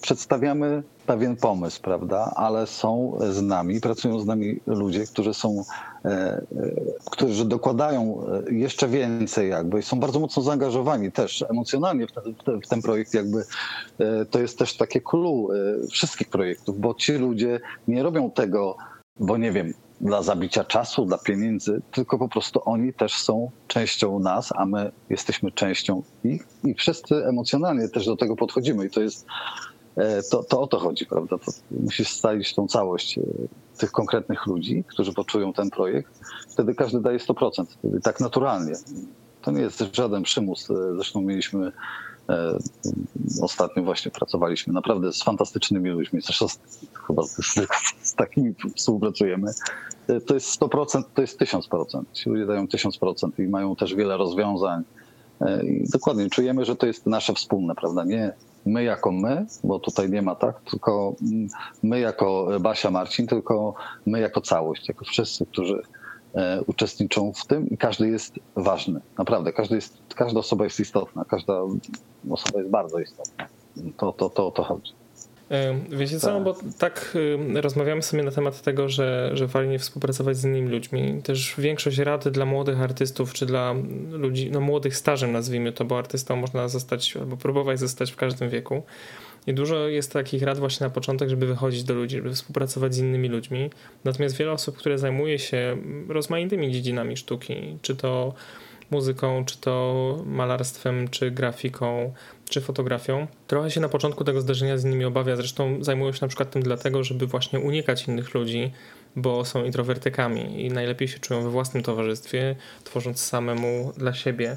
przedstawiamy pewien pomysł, prawda, ale są z nami, pracują z nami ludzie, którzy są, e, e, którzy dokładają e, jeszcze więcej jakby i są bardzo mocno zaangażowani też emocjonalnie w ten, w ten projekt jakby. To jest też takie clue wszystkich projektów, bo ci ludzie nie robią tego, bo nie wiem, dla zabicia czasu, dla pieniędzy, tylko po prostu oni też są częścią nas, a my jesteśmy częścią ich i wszyscy emocjonalnie też do tego podchodzimy i to jest to, to o to chodzi, prawda? To musisz stalić tą całość e, tych konkretnych ludzi, którzy poczują ten projekt. Wtedy każdy daje 100%, wtedy tak naturalnie. To nie jest żaden przymus. E, zresztą mieliśmy ostatnio właśnie pracowaliśmy naprawdę z fantastycznymi ludźmi, zresztą chyba z, z takimi współpracujemy. To jest 100%, to jest 1000%. Ci ludzie dają 1000% i mają też wiele rozwiązań. I dokładnie czujemy, że to jest nasze wspólne, prawda? Nie, my jako my, bo tutaj nie ma tak, tylko my jako Basia Marcin, tylko my jako całość, jako wszyscy, którzy e, uczestniczą w tym i każdy jest ważny. Naprawdę, każdy jest, każda osoba jest istotna, każda osoba jest bardzo istotna. To, to, to, to chodzi. Wiecie co, no bo tak rozmawiamy sobie na temat tego, że, że fajnie współpracować z innymi ludźmi. Też większość rad dla młodych artystów, czy dla ludzi, no młodych stażem nazwijmy to, bo artystą można zostać albo próbować zostać w każdym wieku. I dużo jest takich rad właśnie na początek, żeby wychodzić do ludzi, żeby współpracować z innymi ludźmi. Natomiast wiele osób, które zajmuje się rozmaitymi dziedzinami sztuki, czy to muzyką, czy to malarstwem, czy grafiką, czy fotografią. Trochę się na początku tego zdarzenia z nimi obawia, zresztą zajmują się na przykład tym dlatego, żeby właśnie unikać innych ludzi, bo są introwertykami i najlepiej się czują we własnym towarzystwie, tworząc samemu dla siebie.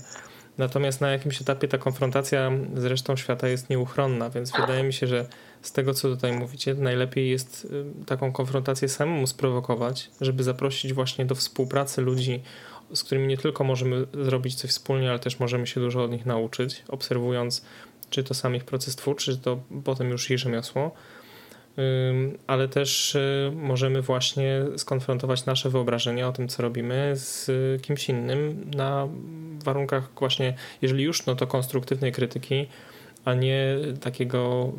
Natomiast na jakimś etapie ta konfrontacja z resztą świata jest nieuchronna, więc wydaje mi się, że z tego, co tutaj mówicie, najlepiej jest y, taką konfrontację samemu sprowokować, żeby zaprosić właśnie do współpracy ludzi z którymi nie tylko możemy zrobić coś wspólnie, ale też możemy się dużo od nich nauczyć, obserwując czy to sam ich proces twórczy, czy to potem już ich rzemiosło, ale też y, możemy właśnie skonfrontować nasze wyobrażenia o tym, co robimy z kimś innym na warunkach właśnie, jeżeli już, no to konstruktywnej krytyki, a nie takiego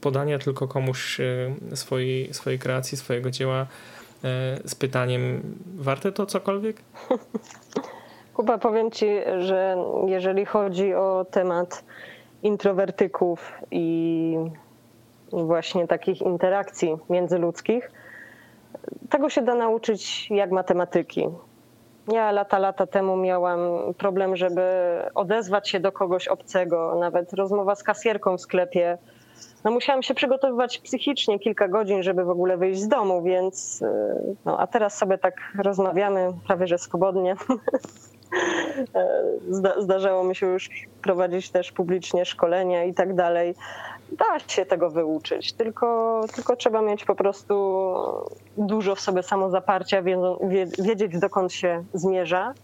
podania tylko komuś y, swojej, swojej kreacji, swojego dzieła z pytaniem, warte to cokolwiek? Kuba, powiem Ci, że jeżeli chodzi o temat introwertyków i właśnie takich interakcji międzyludzkich, tego się da nauczyć jak matematyki. Ja lata, lata temu miałam problem, żeby odezwać się do kogoś obcego. Nawet rozmowa z kasjerką w sklepie no musiałam się przygotowywać psychicznie kilka godzin, żeby w ogóle wyjść z domu, więc y, no, a teraz sobie tak rozmawiamy prawie że swobodnie. Zda, zdarzało mi się już prowadzić też publicznie szkolenia i tak dalej. Da się tego wyuczyć, tylko, tylko trzeba mieć po prostu dużo w sobie samozaparcia, wiedzieć dokąd się zmierza,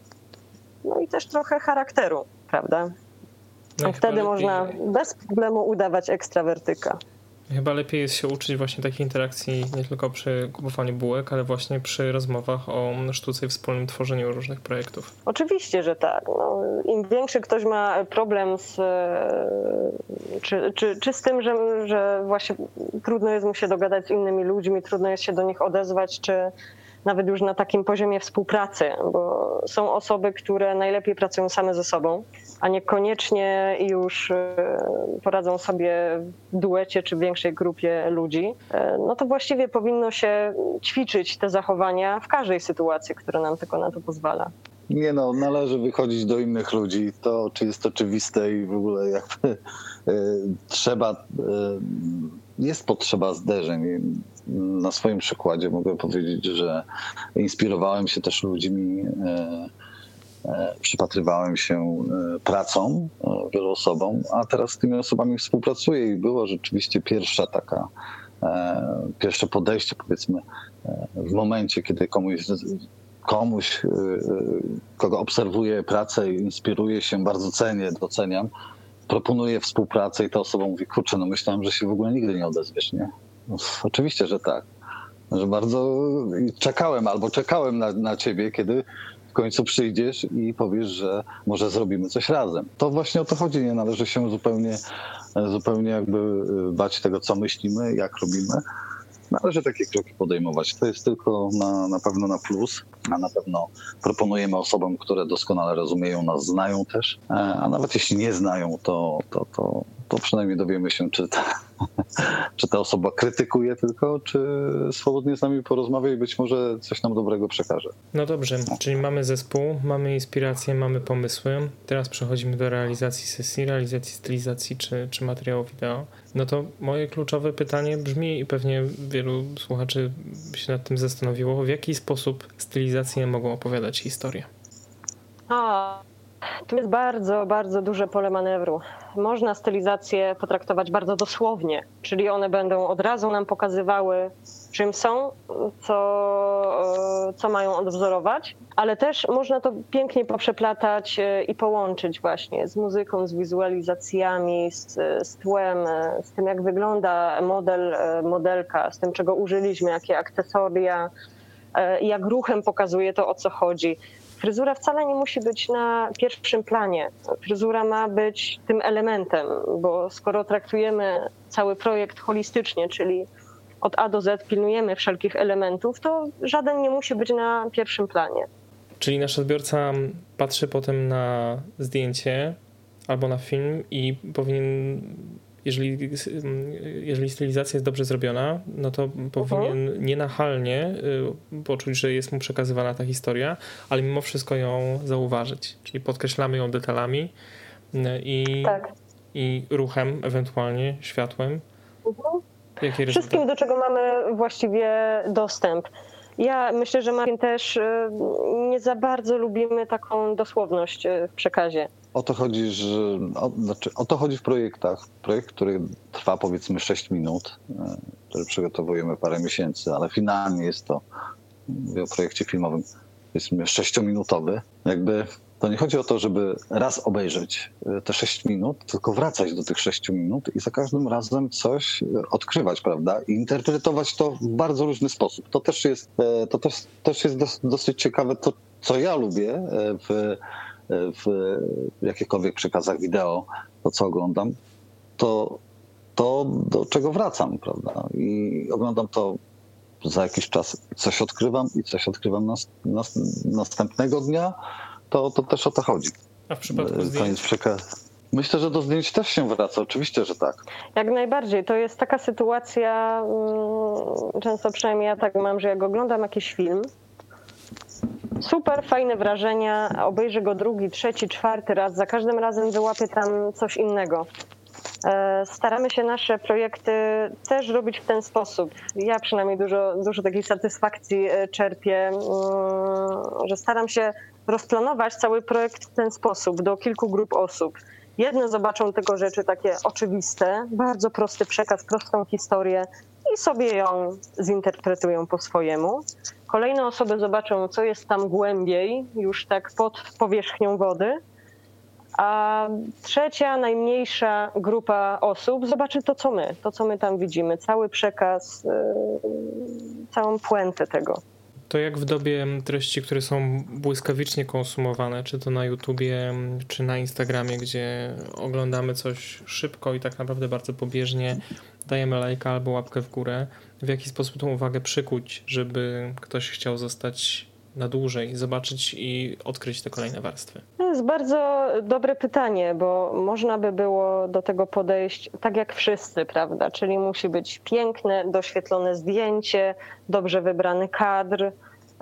no i też trochę charakteru, prawda? No Wtedy lepiej... można bez problemu udawać ekstrawertyka. Chyba lepiej jest się uczyć właśnie takiej interakcji nie tylko przy kupowaniu bułek, ale właśnie przy rozmowach o sztuce i wspólnym tworzeniu różnych projektów. Oczywiście, że tak. No, Im większy ktoś ma problem z, czy, czy, czy z tym, że, że właśnie trudno jest mu się dogadać z innymi ludźmi, trudno jest się do nich odezwać, czy nawet już na takim poziomie współpracy, bo są osoby, które najlepiej pracują same ze sobą, a niekoniecznie już e, poradzą sobie w duecie czy większej grupie ludzi, e, no to właściwie powinno się ćwiczyć te zachowania w każdej sytuacji, która nam tylko na to pozwala. Nie no, należy wychodzić do innych ludzi. To czy jest oczywiste i w ogóle jakby y, trzeba, jest potrzeba zderzeń. Na swoim przykładzie mogę powiedzieć, że inspirowałem się też ludźmi, y, przypatrywałem się pracą wielu osobom, a teraz z tymi osobami współpracuję i było rzeczywiście pierwsza taka, pierwsze podejście powiedzmy w momencie, kiedy komuś komuś, kogo obserwuję pracę i inspiruję się, bardzo cenię, doceniam, proponuję współpracę i ta osoba mówi, kurczę, no myślałem, że się w ogóle nigdy nie odezwiesz, nie? Oczywiście, że tak. Że bardzo czekałem albo czekałem na, na ciebie, kiedy w końcu przyjdziesz i powiesz, że może zrobimy coś razem. To właśnie o to chodzi. Nie należy się zupełnie, zupełnie jakby y, bać tego, co myślimy, jak robimy, Należy takie kroki podejmować. To jest tylko na, na pewno na plus, a na pewno proponujemy osobom, które doskonale rozumieją nas, znają też, e, a nawet jeśli nie znają, to, to, to, to przynajmniej dowiemy się, czy ta, czy ta osoba krytykuje tylko, czy swobodnie z nami porozmawia i być może coś nam dobrego przekaże. No dobrze, czyli mamy zespół, mamy inspirację, mamy pomysły. Teraz przechodzimy do realizacji sesji, realizacji stylizacji czy, czy materiału wideo. No to moje kluczowe pytanie brzmi i pewnie wielu słuchaczy się nad tym zastanowiło, w jaki sposób stylizacje mogą opowiadać historię? A, tu jest bardzo, bardzo duże pole manewru. Można stylizację potraktować bardzo dosłownie, czyli one będą od razu nam pokazywały, czym są, co, co mają odwzorować, ale też można to pięknie poprzeplatać e, i połączyć właśnie z muzyką, z wizualizacjami, z, z tłem, e, z tym, jak wygląda model, e, modelka, z tym, czego użyliśmy, jakie akcesoria, jak ruchem pokazuje to, o co chodzi fryzura wcale nie musi być na pierwszym planie. Fryzura ma być tym elementem, bo skoro traktujemy cały projekt holistycznie, czyli od A do Z pilnujemy wszelkich elementów, to żaden nie musi być na pierwszym planie. Czyli nasz odbiorca patrzy potem na zdjęcie albo na film i powinien, jeżeli, jeżeli stylizacja jest dobrze zrobiona, no to powinien Mhm. nienachalnie y, poczuć, że jest mu przekazywana ta historia, ale mimo wszystko ją zauważyć. Czyli podkreślamy ją detalami y, i, Tak. i ruchem, ewentualnie światłem. Mhm. Jaki Wszystkim, rezultat? do czego mamy właściwie dostęp. Ja myślę, że Martin też y, nie za bardzo lubimy taką dosłowność w przekazie. O to chodzi, że o, znaczy, o to chodzi w projektach. Projekt, który trwa powiedzmy 6 minut, e, który przygotowujemy parę miesięcy, ale finalnie jest to, mówię o projekcie filmowym, powiedzmy 6-minutowy. Jakby to nie chodzi o to, żeby raz obejrzeć e, te 6 minut, tylko wracać do tych 6 minut i za każdym razem coś e, odkrywać, prawda? I interpretować to w bardzo różny sposób. To też jest, to też, też jest dos, dosyć ciekawe, to co ja lubię w w jakichkolwiek przekazach wideo, to co oglądam, to, to do czego wracam, prawda? I oglądam to za jakiś czas, coś odkrywam i coś odkrywam nas, nas, następnego dnia, to, to też o to chodzi. A w przypadku Koniec zdjęć? przekaz. Myślę, że do zdjęć też się wraca, oczywiście, że tak. Jak najbardziej. To jest taka sytuacja, mm, często przynajmniej ja tak mam, że jak oglądam jakiś film, super fajne wrażenia, obejrzę go drugi, trzeci, czwarty raz, za każdym razem wyłapię tam coś innego. E, Staramy się nasze projekty też robić w ten sposób. Ja przynajmniej dużo, dużo takiej satysfakcji e, czerpię, mm, że staram się rozplanować cały projekt w ten sposób do kilku grup osób. Jedne zobaczą tego rzeczy takie oczywiste, bardzo prosty przekaz, prostą historię i sobie ją zinterpretują po swojemu. Kolejne osoby zobaczą, co jest tam głębiej, już tak pod powierzchnią wody. A trzecia, najmniejsza grupa osób zobaczy to, co my, to, co my tam widzimy, cały przekaz, yy, całą puentę tego. To jak w dobie treści, które są błyskawicznie konsumowane, czy to na YouTubie, czy na Instagramie, gdzie oglądamy coś szybko i tak naprawdę bardzo pobieżnie, dajemy lajka albo łapkę w górę, w jaki sposób tą uwagę przykuć, żeby ktoś chciał zostać na dłużej, zobaczyć i odkryć te kolejne warstwy? To jest bardzo dobre pytanie, bo można by było do tego podejść tak jak wszyscy, prawda? Czyli musi być piękne, doświetlone zdjęcie, dobrze wybrany kadr,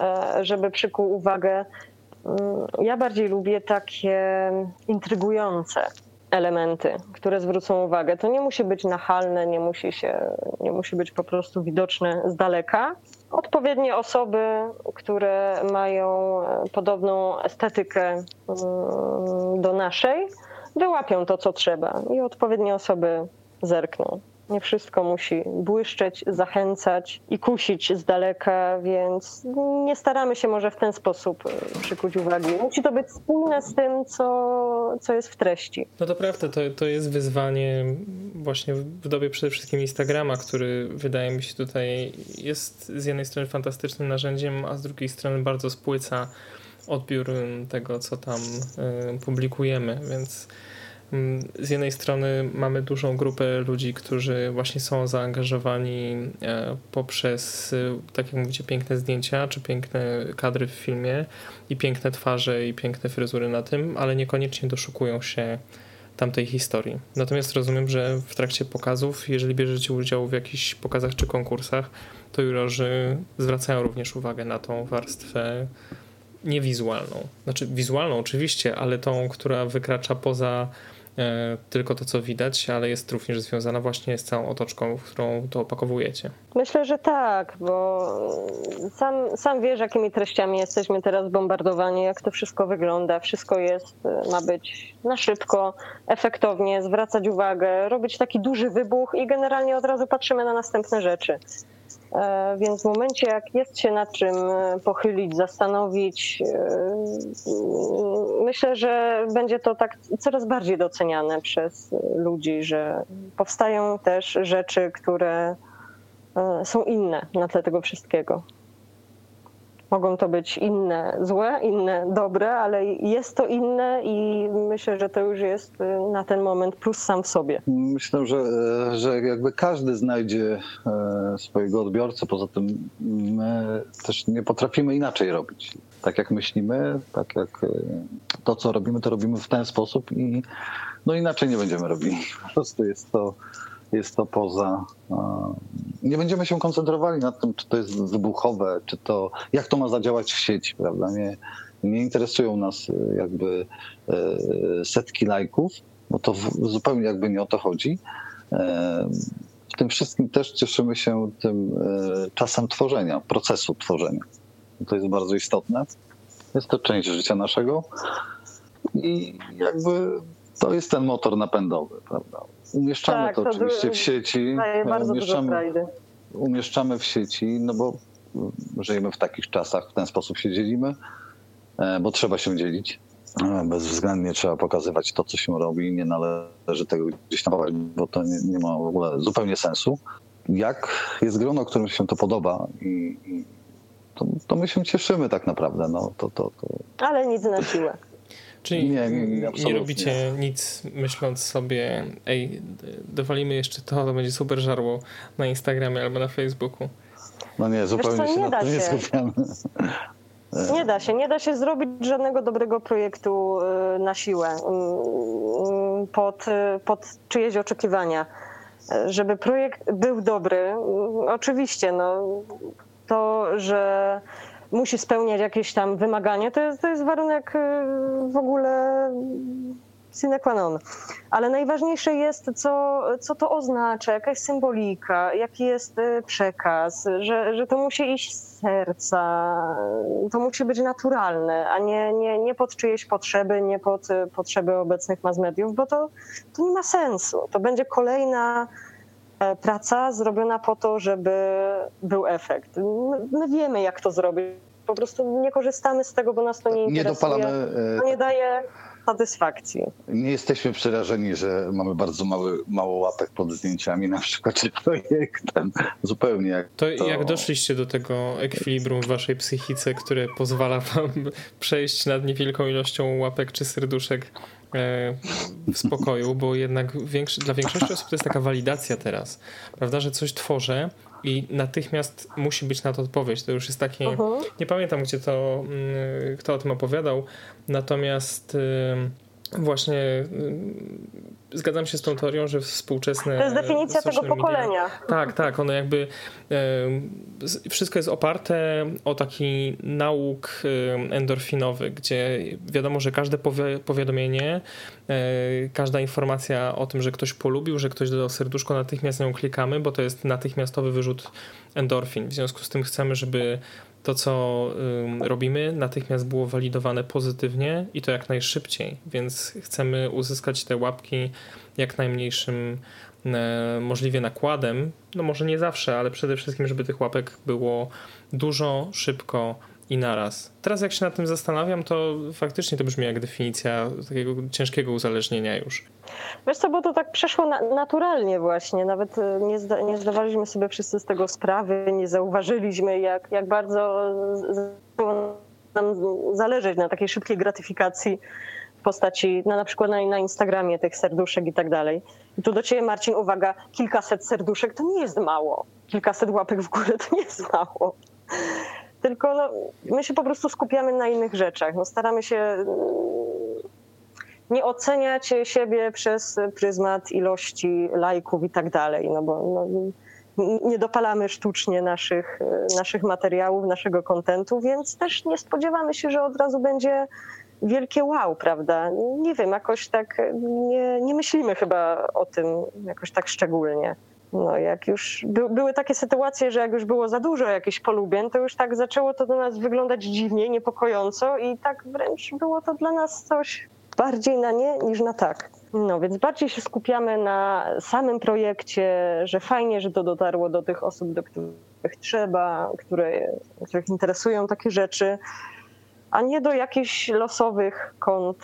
e, żeby przykuł uwagę. Mm, Ja bardziej lubię takie intrygujące elementy, które zwrócą uwagę. To nie musi być nachalne, nie musi, się, nie musi być po prostu widoczne z daleka. Odpowiednie osoby, które mają e, podobną estetykę mm, do naszej, wyłapią to, co trzeba i odpowiednie osoby zerkną. Nie wszystko musi błyszczeć, zachęcać i kusić z daleka, więc nie staramy się może w ten sposób e, przykuć uwagi. Musi to być spójne z tym, co, co jest w treści. No to prawda, to, to jest wyzwanie właśnie w dobie przede wszystkim Instagrama, który wydaje mi się tutaj jest z jednej strony fantastycznym narzędziem, a z drugiej strony bardzo spłyca odbiór tego, co tam y, publikujemy, więc z jednej strony mamy dużą grupę ludzi, którzy właśnie są zaangażowani e, poprzez, y, tak jak mówicie, piękne zdjęcia czy piękne kadry w filmie i piękne twarze i piękne fryzury na tym, ale niekoniecznie doszukują się tamtej historii. Natomiast rozumiem, że w trakcie pokazów, jeżeli bierzecie udział w jakichś pokazach czy konkursach, to jurorzy zwracają również uwagę na tą warstwę niewizualną. Znaczy wizualną oczywiście, ale tą, która wykracza poza e, tylko to, co widać, ale jest również związana właśnie z całą otoczką, w którą to opakowujecie. Myślę, że tak, bo sam, sam wiesz, jakimi treściami jesteśmy teraz bombardowani, jak to wszystko wygląda. Wszystko jest, ma być na szybko, efektownie, zwracać uwagę, robić taki duży wybuch i generalnie od razu patrzymy na następne rzeczy. E, Więc w momencie, jak jest się nad czym e, pochylić, zastanowić, e, myślę, że będzie to tak coraz bardziej doceniane przez ludzi, że powstają też rzeczy, które są inne na tle tego wszystkiego. Mogą to być inne złe, inne dobre, ale jest to inne i myślę, że to już jest y, na ten moment plus sam w sobie. Myślę, że, że jakby każdy znajdzie e, swojego odbiorcę. Poza tym my też nie potrafimy inaczej robić. Tak jak myślimy, tak jak e, to, co robimy, to robimy w ten sposób i no inaczej nie będziemy robili. Po prostu jest to, jest to poza. Nie będziemy się koncentrowali nad tym, czy to jest wybuchowe, czy to jak to ma zadziałać w sieci, prawda? Nie, nie interesują nas e, jakby e, setki lajków, bo to zupełnie jakby nie o to chodzi. E, W tym wszystkim też cieszymy się tym czasem tworzenia, procesu tworzenia. To jest bardzo istotne. Jest to część życia naszego i jakby to jest ten motor napędowy, prawda? Umieszczamy Tak, to to oczywiście w sieci. E, bardzo umieszczamy, umieszczamy w sieci, no bo żyjemy w takich czasach, w ten sposób się dzielimy, e, bo trzeba się dzielić. E, Bezwzględnie trzeba pokazywać to, co się robi. Nie należy tego gdzieś chować, bo to nie, nie ma w ogóle zupełnie sensu. Jak jest grono, którym się to podoba i, i to, to my się cieszymy tak naprawdę. No, to, to, to, Ale nic na siłę. Czyli Nie, nie, nie, robicie nic myśląc sobie, ej, dowalimy jeszcze to, to będzie super żarło na Instagramie albo na Facebooku. no nie, zupełnie co, się nie na da to nie się. skupiamy. Nie da się, nie da się zrobić żadnego dobrego projektu y, na siłę y, pod, y, pod czyjeś oczekiwania. Żeby projekt był dobry, oczywiście, no, to, że musi spełniać jakieś tam wymagania, to jest, to jest warunek y, w ogóle sine qua non. Ale najważniejsze jest, co, co to oznacza, jaka jest symbolika, jaki jest y, przekaz, że, że to musi iść z serca, to musi być naturalne, a nie, nie, nie pod czyjeś potrzeby, nie pod y, potrzeby obecnych mass mediów, bo to, to nie ma sensu. To będzie kolejna praca zrobiona po to, żeby był efekt. My, my wiemy, jak to zrobić. Po prostu nie korzystamy z tego, bo nas to nie Nie interesuje. dopalamy e, To nie daje satysfakcji. Nie jesteśmy przerażeni, że mamy bardzo mały, mało łapek pod zdjęciami, na przykład, czy projektem. Zupełnie jak To, to... jak doszliście do tego ekwilibrum w waszej psychice, które pozwala wam przejść nad niewielką ilością łapek czy serduszek e, w spokoju, bo jednak większy, dla większości osób to jest taka walidacja teraz, prawda, że coś tworzę i natychmiast musi być na to odpowiedź. To już jest takie, Mhm. nie pamiętam gdzie to, mm, kto o tym opowiadał, natomiast właśnie ym, zgadzam się z tą teorią, że współczesne To jest definicja tego social media- pokolenia. tak, tak. Ono jakby z- wszystko jest oparte o taki nauk em, endorfinowy, gdzie wiadomo, że każde powi- powiadomienie, e, każda informacja o tym, że ktoś polubił, że ktoś dodał serduszko, natychmiast nią klikamy, bo to jest natychmiastowy wyrzut endorfin. W związku z tym chcemy, żeby to, co robimy, natychmiast było walidowane pozytywnie i to jak najszybciej, więc chcemy uzyskać te łapki jak najmniejszym e, możliwie nakładem. No może nie zawsze, ale przede wszystkim, żeby tych łapek było dużo, szybko i naraz. Teraz jak się nad tym zastanawiam, to faktycznie to brzmi jak definicja takiego ciężkiego uzależnienia już. Wiesz co, bo to tak przeszło na, naturalnie właśnie. Nawet y, nie, zda, nie zdawaliśmy sobie wszyscy z tego sprawy, nie zauważyliśmy, jak, jak bardzo nam zależeć na takiej szybkiej gratyfikacji w postaci, no na przykład na, na Instagramie tych serduszek i tak dalej. I tu do ciebie Marcin, uwaga, kilkaset serduszek to nie jest mało. Kilkaset łapek w górę to nie jest mało. Tylko no, my się po prostu skupiamy na innych rzeczach. No, staramy się mm, nie oceniać siebie przez pryzmat ilości lajków i tak dalej, no bo no, nie dopalamy sztucznie naszych, naszych materiałów, naszego kontentu, więc też nie spodziewamy się, że od razu będzie wielkie wow, prawda? Nie wiem, jakoś tak nie, nie myślimy chyba o tym jakoś tak szczególnie. No, jak już by, były takie sytuacje, że jak już było za dużo jakichś polubień, to już tak zaczęło to do nas wyglądać dziwnie, niepokojąco i tak wręcz było to dla nas coś bardziej na nie niż na tak. No więc bardziej się skupiamy na samym projekcie, że fajnie, że to dotarło do tych osób, do których trzeba, które, których interesują takie rzeczy, a nie do jakichś losowych kont,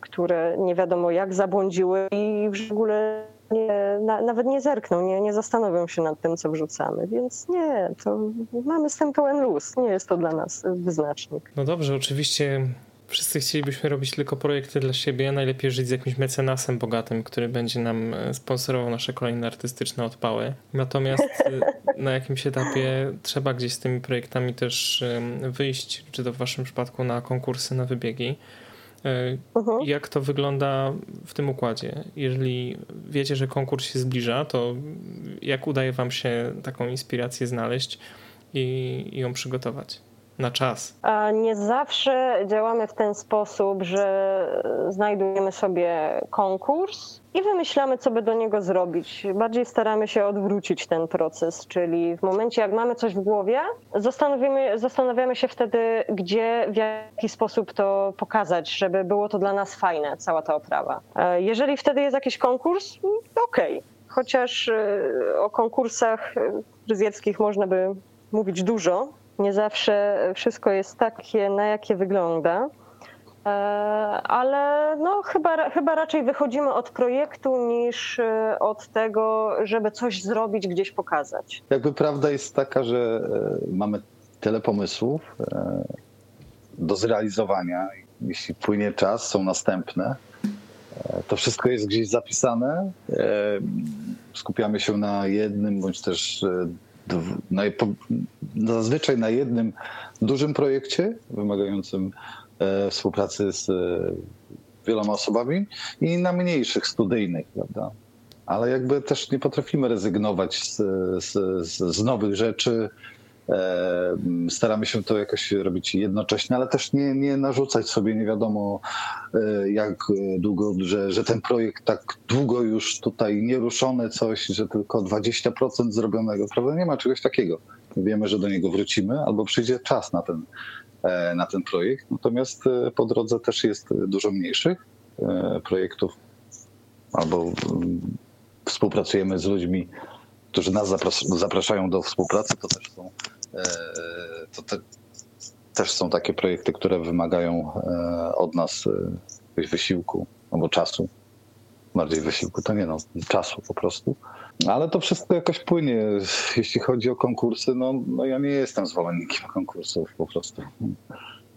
które nie wiadomo jak zabłądziły i w ogóle nie, na, nawet nie zerkną, nie, nie zastanowią się nad tym, co wrzucamy. Więc nie, to mamy z tym pełen luz. Nie jest to dla nas wyznacznik. No dobrze, oczywiście wszyscy chcielibyśmy robić tylko projekty dla siebie. Najlepiej żyć z jakimś mecenasem bogatym, który będzie nam e, sponsorował nasze kolejne artystyczne odpały. Natomiast e, na jakimś etapie trzeba gdzieś z tymi projektami też wyjść, czy to w waszym przypadku na konkursy, na wybiegi. Uh-huh. Jak to wygląda w tym układzie? Jeżeli wiecie, że konkurs się zbliża, to jak udaje Wam się taką inspirację znaleźć i, i ją przygotować? Na czas? Nie zawsze działamy w ten sposób, że znajdujemy sobie konkurs i wymyślamy, co by do niego zrobić. Bardziej staramy się odwrócić ten proces, czyli w momencie, jak mamy coś w głowie, zastanawiamy się wtedy, gdzie, w jaki sposób to pokazać, żeby było to dla nas fajne, cała ta oprawa. Jeżeli wtedy jest jakiś konkurs, okej. Okay. Chociaż e, o konkursach fryzjerskich można by mówić dużo, nie zawsze wszystko jest takie, na jakie wygląda. E, ale no, chyba, chyba raczej wychodzimy od projektu niż e, od tego, żeby coś zrobić, gdzieś pokazać. Jakby prawda jest taka, że e, mamy tyle pomysłów do zrealizowania. Jeśli płynie czas, są następne. To wszystko jest gdzieś zapisane. Skupiamy się na jednym bądź też zazwyczaj na jednym dużym projekcie wymagającym e, współpracy z e, wieloma osobami i na mniejszych studyjnych, prawda? Ale jakby też nie potrafimy rezygnować z, z, z nowych rzeczy, staramy się to jakoś robić jednocześnie, ale też nie, nie narzucać sobie nie wiadomo e, jak długo, że, że ten projekt tak długo już tutaj nieruszony coś, że tylko 20% zrobionego. Prawda? Nie ma czegoś takiego. Wiemy, że do niego wrócimy albo przyjdzie czas na ten, e, na ten projekt. Natomiast po drodze też jest dużo mniejszych projektów albo współpracujemy z ludźmi, którzy nas zapraszają do współpracy, to też są E, to te, też są takie projekty, które wymagają e, od nas e, wysiłku albo czasu. Bardziej wysiłku to nie no, czasu po prostu. Ale to wszystko jakoś płynie. Jeśli chodzi o konkursy, no, no ja nie jestem zwolennikiem konkursów po prostu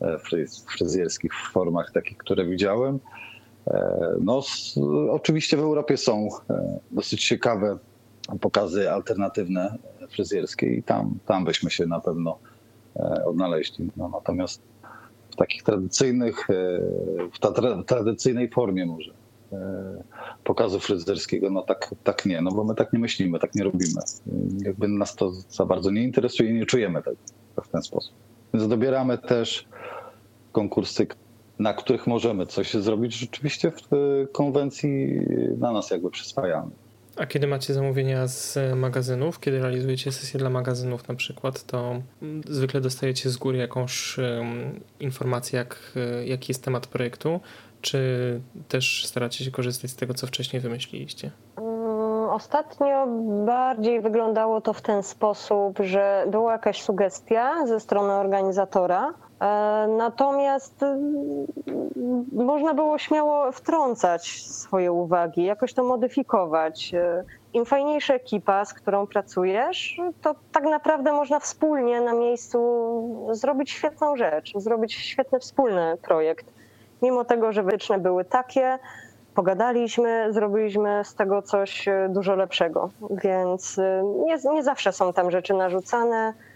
w fryzjerskich formach takich, które widziałem. No, oczywiście w Europie są dosyć ciekawe pokazy alternatywne fryzjerskie i tam, tam byśmy się na pewno e, odnaleźli. No, natomiast w takich tradycyjnych, e, w ta tradycyjnej formie może e, pokazu fryzjerskiego, no tak, tak nie, no bo my tak nie myślimy, tak nie robimy. Jakby nas to za bardzo nie interesuje nie czujemy tego w ten sposób. Więc dobieramy też konkursy, na których możemy coś zrobić rzeczywiście w konwencji na nas jakby przyswajamy. A kiedy macie zamówienia z magazynów, kiedy realizujecie sesje dla magazynów na przykład, to zwykle dostajecie z góry jakąś informację, jak, jaki jest temat projektu, czy też staracie się korzystać z tego, co wcześniej wymyśliliście? Mm, ostatnio bardziej wyglądało to w ten sposób, że była jakaś sugestia ze strony organizatora, E, natomiast y, można było śmiało wtrącać swoje uwagi, jakoś to modyfikować. E, Im fajniejsza ekipa, z którą pracujesz, to tak naprawdę można wspólnie na miejscu zrobić świetną rzecz, zrobić świetny wspólny projekt. Mimo tego, że wytyczne były takie, pogadaliśmy, zrobiliśmy z tego coś e, dużo lepszego. Więc nie, nie zawsze są tam rzeczy narzucane E,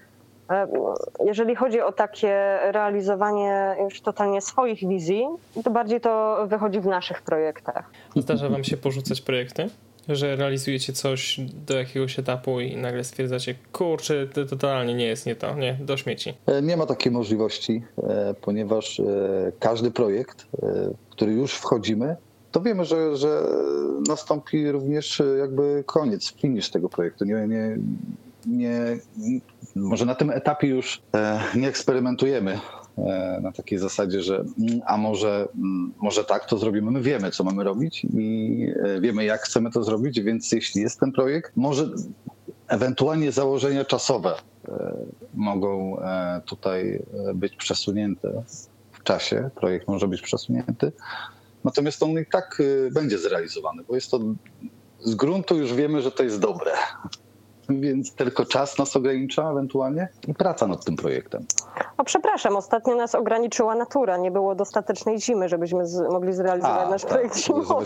jeżeli chodzi o takie realizowanie już totalnie swoich wizji, to bardziej to wychodzi w naszych projektach. Zdarza Wam się porzucać projekty? Że realizujecie coś do jakiegoś etapu i nagle stwierdzacie, kurczę, to totalnie nie jest nie to, nie, do śmieci. E, nie ma takiej możliwości, e, ponieważ każdy projekt, w który już wchodzimy, to wiemy, że, że nastąpi również jakby koniec, finish tego projektu. Nie, nie, nie, może na tym etapie już e, nie eksperymentujemy e, na takiej zasadzie, że mm, a może, mm, może tak to zrobimy. My wiemy, co mamy robić i e, wiemy, jak chcemy to zrobić, więc jeśli jest ten projekt, może ewentualnie założenia czasowe mogą tutaj być przesunięte w czasie. Projekt może być przesunięty. Natomiast on i tak będzie zrealizowany, bo jest to z gruntu już wiemy, że to jest dobre. Więc tylko czas nas ogranicza ewentualnie i praca nad tym projektem. O, przepraszam, ostatnio nas ograniczyła natura. Nie było dostatecznej zimy, żebyśmy z, mogli zrealizować nasz tak. projekt zimowy.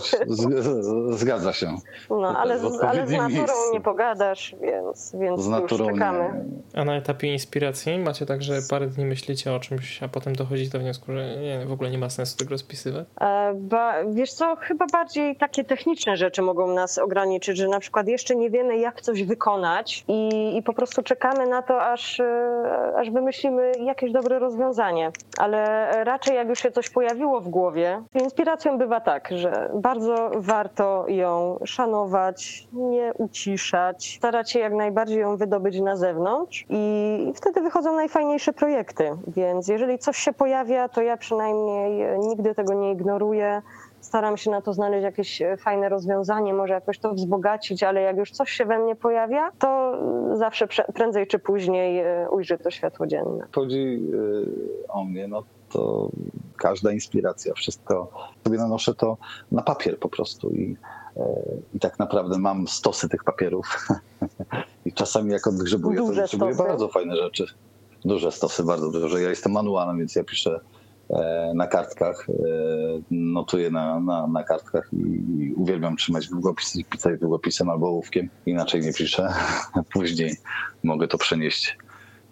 Zgadza się. No, ale, w z- ale z naturą miejscu. nie pogadasz, więc, więc Z już naturą czekamy. nie. A na etapie inspiracji macie tak, że parę dni myślicie o czymś, a potem dochodzicie do wniosku, że nie, w ogóle nie ma sensu tego rozpisywać? E, Ba, wiesz co, chyba bardziej takie techniczne rzeczy mogą nas ograniczyć, że na przykład jeszcze nie wiemy, jak coś wykonać i, i po prostu czekamy na to, aż, e, aż wymyślimy jakieś dobre rozwiązanie. Ale raczej jak już się coś pojawiło w głowie, inspiracją bywa tak, że bardzo warto ją szanować, nie uciszać, starać się jak najbardziej ją wydobyć na zewnątrz i wtedy wychodzą najfajniejsze projekty. Więc jeżeli coś się pojawia, to ja przynajmniej nigdy tego nie ignoruję. Staram się na to znaleźć jakieś e, fajne rozwiązanie, może jakoś to wzbogacić, ale jak już coś się we mnie pojawia, to e, zawsze prędzej czy później e, ujrzy to światło dzienne. chodzi o mnie, no to każda inspiracja, wszystko sobie nanoszę to na papier po prostu i, i tak naprawdę mam stosy tych papierów i czasami jak odgrzebuję, to Duże odgrzebuję stosy? bardzo fajne rzeczy. Duże stosy, bardzo duże. Ja jestem manualem, więc ja piszę na kartkach, e, notuję na, na, na kartkach i, uwielbiam trzymać długopis i pisać długopisem albo ołówkiem. Inaczej nie piszę. Później mogę to przenieść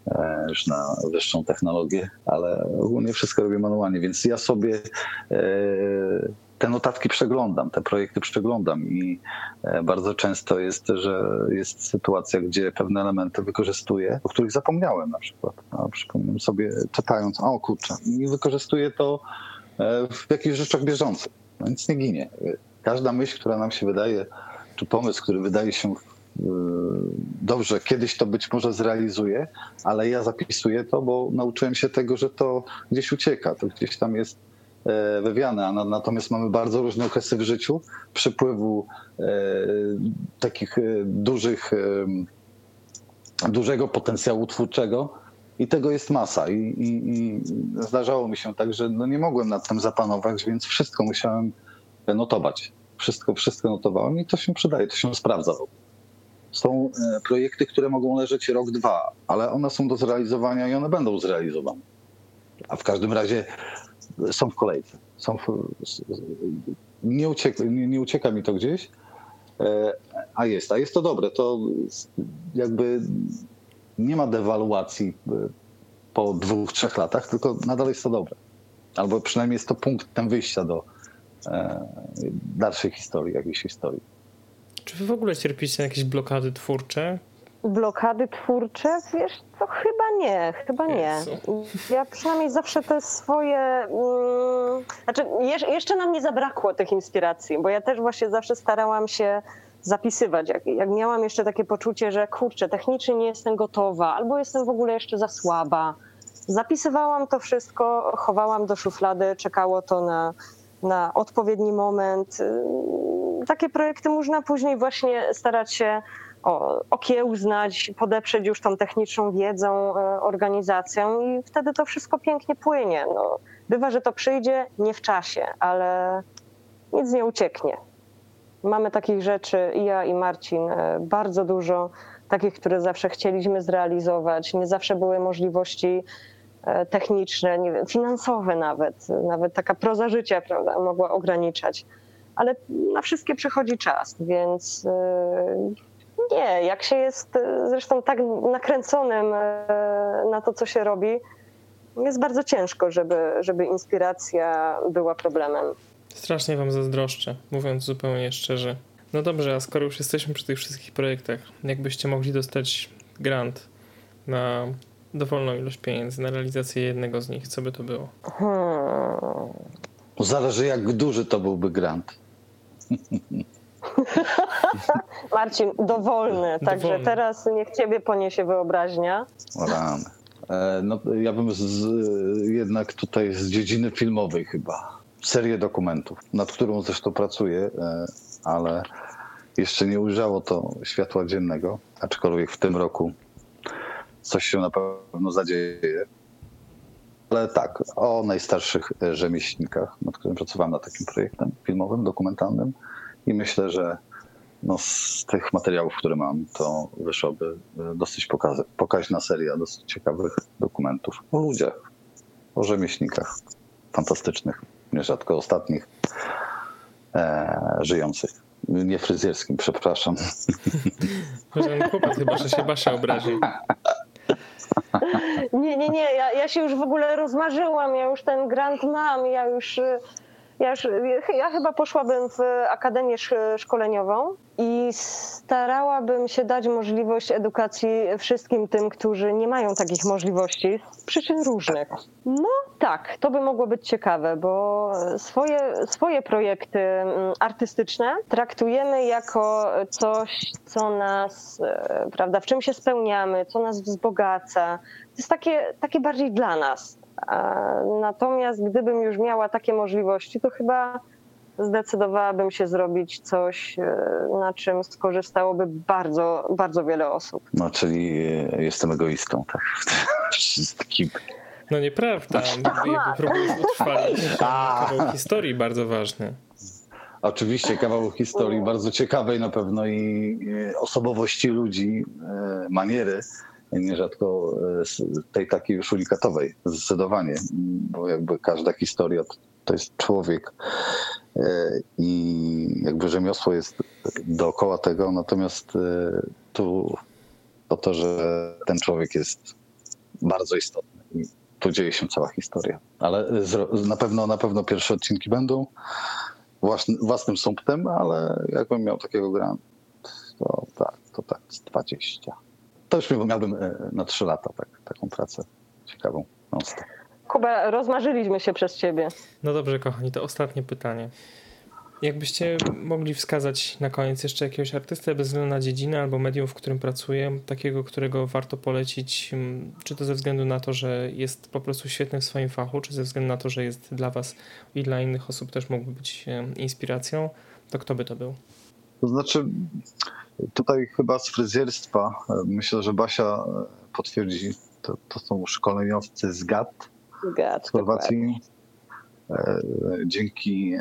e, już na wyższą technologię, ale ogólnie wszystko robię manualnie, więc ja sobie e, te notatki przeglądam, te projekty przeglądam i e, bardzo często jest, że jest sytuacja, gdzie pewne elementy wykorzystuję, o których zapomniałem na przykład. A przypominam sobie czytając, o kurczę, i wykorzystuję to e, w jakichś rzeczach bieżących, no nic nie ginie. Każda myśl, która nam się wydaje, czy pomysł, który wydaje się e, dobrze, kiedyś to być może zrealizuje, ale ja zapisuję to, bo nauczyłem się tego, że to gdzieś ucieka, to gdzieś tam jest e, wywiane, a na, natomiast mamy bardzo różne okresy w życiu, przepływu e, takich e, dużych, dużego potencjału twórczego i tego jest masa I, i, i zdarzało mi się tak, że no nie mogłem nad tym zapanować, więc wszystko musiałem notować. Wszystko, wszystko notowałem i to się przydaje, to się sprawdza. Są projekty, które mogą leżeć rok, dwa, ale one są do zrealizowania i one będą zrealizowane. A w każdym razie są w kolejce. Są w, nie, ucieka, nie, nie ucieka mi to gdzieś, e, a jest. A jest to dobre. To jakby nie ma dewaluacji e, po dwóch, trzech latach, tylko nadal jest to dobre. Albo przynajmniej jest to punktem wyjścia do e, dalszej historii, jakiejś historii. Czy wy w ogóle cierpicie na jakieś blokady twórcze? Blokady twórcze? Wiesz, to chyba nie, chyba nie. Ja przynajmniej zawsze te swoje. Mm, znaczy, jeszcze nam nie zabrakło tych inspiracji, bo ja też właśnie zawsze starałam się zapisywać. Jak, jak miałam jeszcze takie poczucie, że kurczę, technicznie nie jestem gotowa, albo jestem w ogóle jeszcze za słaba. Zapisywałam to wszystko, chowałam do szuflady, czekało to na, na odpowiedni moment. Takie projekty można później właśnie starać się okiełznać, podeprzeć już tą techniczną wiedzą, e, organizacją i wtedy to wszystko pięknie płynie. No, bywa, że to przyjdzie nie w czasie, ale nic nie ucieknie. Mamy takich rzeczy, i ja i Marcin, e, bardzo dużo, takich, które zawsze chcieliśmy zrealizować. Nie zawsze były możliwości e, techniczne, nie wiem, finansowe nawet. Nawet taka proza życia prawda, mogła ograniczać. Ale na wszystkie przychodzi czas, więc nie, jak się jest e, zresztą tak nakręconym e, na to, co się robi, jest bardzo ciężko, żeby, żeby inspiracja była problemem. Strasznie wam zazdroszczę, mówiąc zupełnie szczerze. No dobrze, a skoro już jesteśmy przy tych wszystkich projektach, jakbyście mogli dostać grant na dowolną ilość pieniędzy na realizację jednego z nich, co by to było? Hmm. Zależy jak duży to byłby grant. Marcin, dowolny, także Dowolny. teraz niech ciebie poniesie wyobraźnia. Rany. E, No, ja bym z, jednak tutaj z dziedziny filmowej chyba. Serię dokumentów, nad którą zresztą pracuję, e, ale jeszcze nie ujrzało to światła dziennego, aczkolwiek w tym roku coś się na pewno zadzieje. Ale tak, o najstarszych rzemieślnikach, nad którym pracowałem nad takim projektem filmowym, dokumentalnym i myślę, że no, z tych materiałów, które mam, to wyszłaby e, dosyć pokaza- pokaźna seria dosyć ciekawych dokumentów o ludziach, o rzemieślnikach fantastycznych, nierzadko ostatnich, e, żyjących. Nie fryzjerskim, przepraszam. Porządny chłopak chyba, że się Basia obrazi. Nie, nie, nie, ja, ja się już w ogóle rozmarzyłam, ja już ten grant mam, ja już, y, ja ja chyba poszłabym w akademię sz- szkoleniową i starałabym się dać możliwość edukacji wszystkim tym, którzy nie mają takich możliwości z przyczyn różnych. No tak, to by mogło być ciekawe, bo swoje, swoje projekty mm, artystyczne traktujemy jako coś, co nas, e, prawda, w czym się spełniamy, co nas wzbogaca. To jest takie, takie bardziej dla nas. Natomiast gdybym już miała takie możliwości, to chyba zdecydowałabym się zrobić coś, e, na czym skorzystałoby bardzo, bardzo wiele osób. No, czyli e, jestem egoistą, tak. Wszystkim. No nieprawda, jakby próbujesz utrwalić kawał historii bardzo ważny. Oczywiście kawał historii bardzo ciekawej na pewno i e, osobowości ludzi, maniery, nierzadko e, tej takiej już unikatowej, zdecydowanie, bo jakby każda historia to- jest człowiek e, i jakby rzemiosło jest dookoła tego, natomiast e, tu o to, że ten człowiek jest bardzo istotny i tu dzieje się cała historia. Ale na pewno, na pewno pierwsze odcinki będą własny, własnym sumptem, ale jakbym miał takiego grant, to tak, to tak, z 20. To już miałbym e, na 3 lata tak, taką pracę ciekawą. non-stop. Kuba, rozmarzyliśmy się przez ciebie. No dobrze, kochani, to ostatnie pytanie. Jakbyście mogli wskazać na koniec jeszcze jakiegoś artystę bez względu na dziedzinę albo medium, w którym pracuję, takiego, którego warto polecić, mm, czy to ze względu na to, że jest po prostu świetny w swoim fachu, czy ze względu na to, że jest dla was i dla innych osób też mógłby być inspiracją, to kto by to był? To znaczy, tutaj chyba z fryzjerstwa, e, myślę, że Basia e, potwierdzi, to, to są szkoleniowcy z GAT, Gad, z Chorwacji. E, Dzięki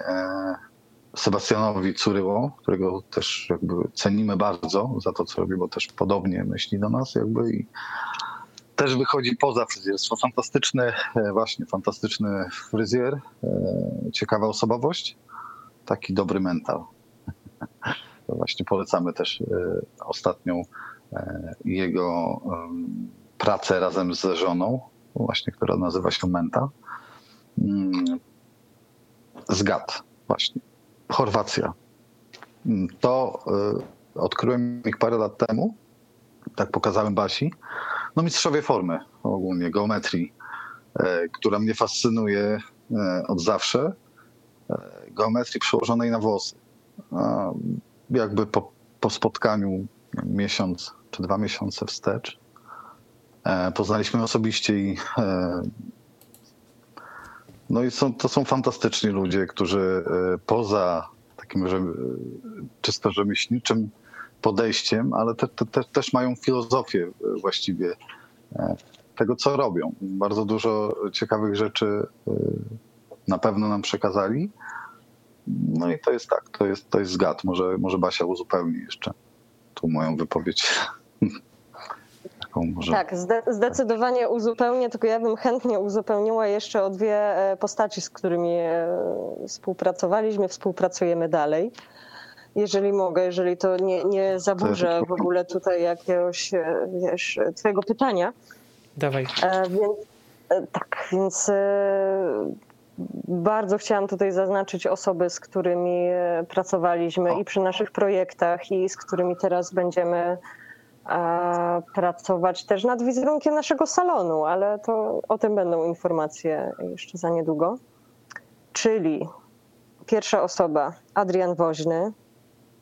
Sebastianowi Curyło, którego też jakby cenimy bardzo za to, co robi, bo też podobnie myśli do nas jakby i też wychodzi poza fryzjerstwo. Fantastyczny, właśnie fantastyczny fryzjer, ciekawa osobowość, taki dobry mental. Właśnie polecamy też e, ostatnią e, jego pracę razem z żoną, właśnie, która nazywa się Menta. Mm, Z GAT właśnie. Chorwacja. Mm, To y, odkryłem ich parę lat temu. Tak pokazałem Basi. No mistrzowie formy ogólnie, geometrii, e, która mnie fascynuje e, od zawsze. E, Geometrii przełożonej na włosy. Jakby po, po spotkaniu miesiąc czy dwa miesiące wstecz e, poznaliśmy osobiście i e, no i są, to są fantastyczni ludzie, którzy e, poza takim czysto rzemieślniczym podejściem, ale te, te, te, też mają filozofię właściwie tego, co robią. Bardzo dużo ciekawych rzeczy na pewno nam przekazali. No i to jest tak, to jest, to jest zgad. Może, może Basia uzupełni jeszcze tu moją wypowiedź. Może... Tak, zde- zdecydowanie uzupełnię, tylko ja bym chętnie uzupełniła jeszcze o dwie e, postaci, z którymi e, współpracowaliśmy, współpracujemy dalej. Jeżeli mogę, jeżeli to nie, nie zaburza w ogóle tutaj jakiegoś, e, wiesz, twojego pytania. Dawaj. E, Więc, e, tak, więc bardzo chciałam tutaj zaznaczyć osoby, z którymi e, pracowaliśmy i przy naszych projektach, i z którymi teraz będziemy pracować też nad wizerunkiem naszego salonu, ale to o tym będą informacje jeszcze za niedługo. Czyli pierwsza osoba, Adrian Woźny,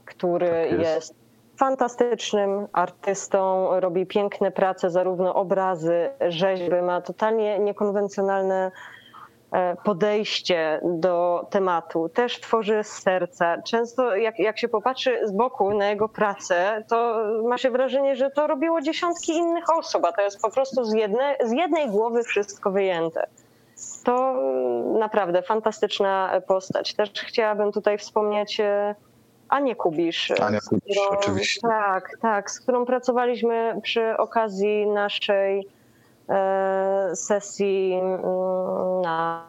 który Tak jest. jest fantastycznym artystą, robi piękne prace, zarówno obrazy, rzeźby, ma totalnie niekonwencjonalne podejście do tematu. Też tworzy z serca. Często jak, jak się popatrzy z boku na jego pracę, to ma się wrażenie, że to robiło dziesiątki innych osób, a to jest po prostu z, jedne, z jednej głowy wszystko wyjęte. To mm, naprawdę fantastyczna postać. Też chciałabym tutaj wspomnieć e, Anię Kubisz. Ania Kubisz, którą- oczywiście. Tak, tak, z którą pracowaliśmy przy okazji naszej e, sesji mm, na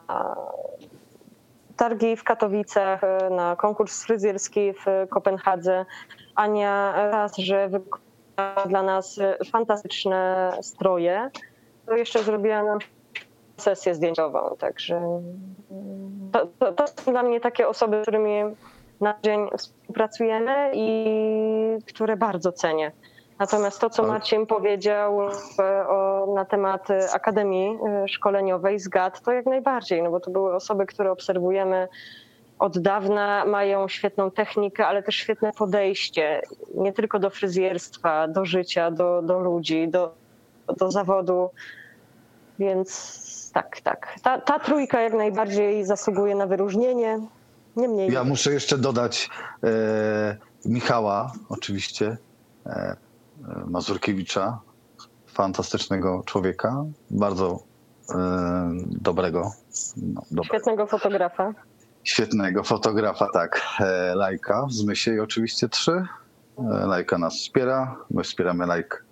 targi w Katowicach, e, na konkurs fryzjerski w Kopenhadze. Ania raz, że wykonała dla nas fantastyczne stroje, to jeszcze zrobiła nam sesję zdjęciową, także mm, to, to, to są dla mnie takie osoby, z którymi na dzień współpracujemy i które bardzo cenię. Natomiast to, co Marcin powiedział e, o, na temat e, Akademii e, Szkoleniowej z to jak najbardziej, no bo to były osoby, które obserwujemy od dawna, mają świetną technikę, ale też świetne podejście, nie tylko do fryzjerstwa, do życia, do, do ludzi, do, do zawodu. Więc tak, tak. Ta, ta trójka jak najbardziej zasługuje na wyróżnienie. Niemniej Ja muszę jeszcze dodać e, Michała, oczywiście, e, e, Mazurkiewicza, fantastycznego człowieka, bardzo e, dobrego, no, dobrego, świetnego fotografa. świetnego fotografa, tak, e, Lajka w Zmysie i oczywiście trzy. E, Lajka nas wspiera, my wspieramy Lajk.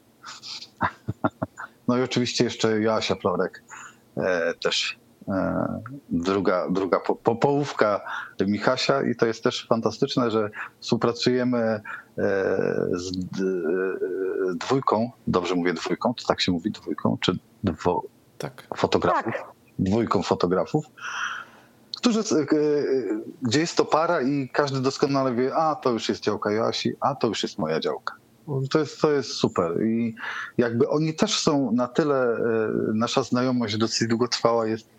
No i oczywiście jeszcze Joasia Florek, też druga, druga po, po, połówka Michasia i to jest też fantastyczne, że współpracujemy e, z e, dwójką, dobrze mówię dwójką, to tak się mówi dwójką, czy dwo, Tak. fotografów, Tak. dwójką fotografów, którzy, e, gdzie jest to para i każdy doskonale wie, a to już jest działka Joasi, a to już jest moja działka. To jest, to jest super i jakby oni też są na tyle, e, nasza znajomość dosyć długotrwała jest e,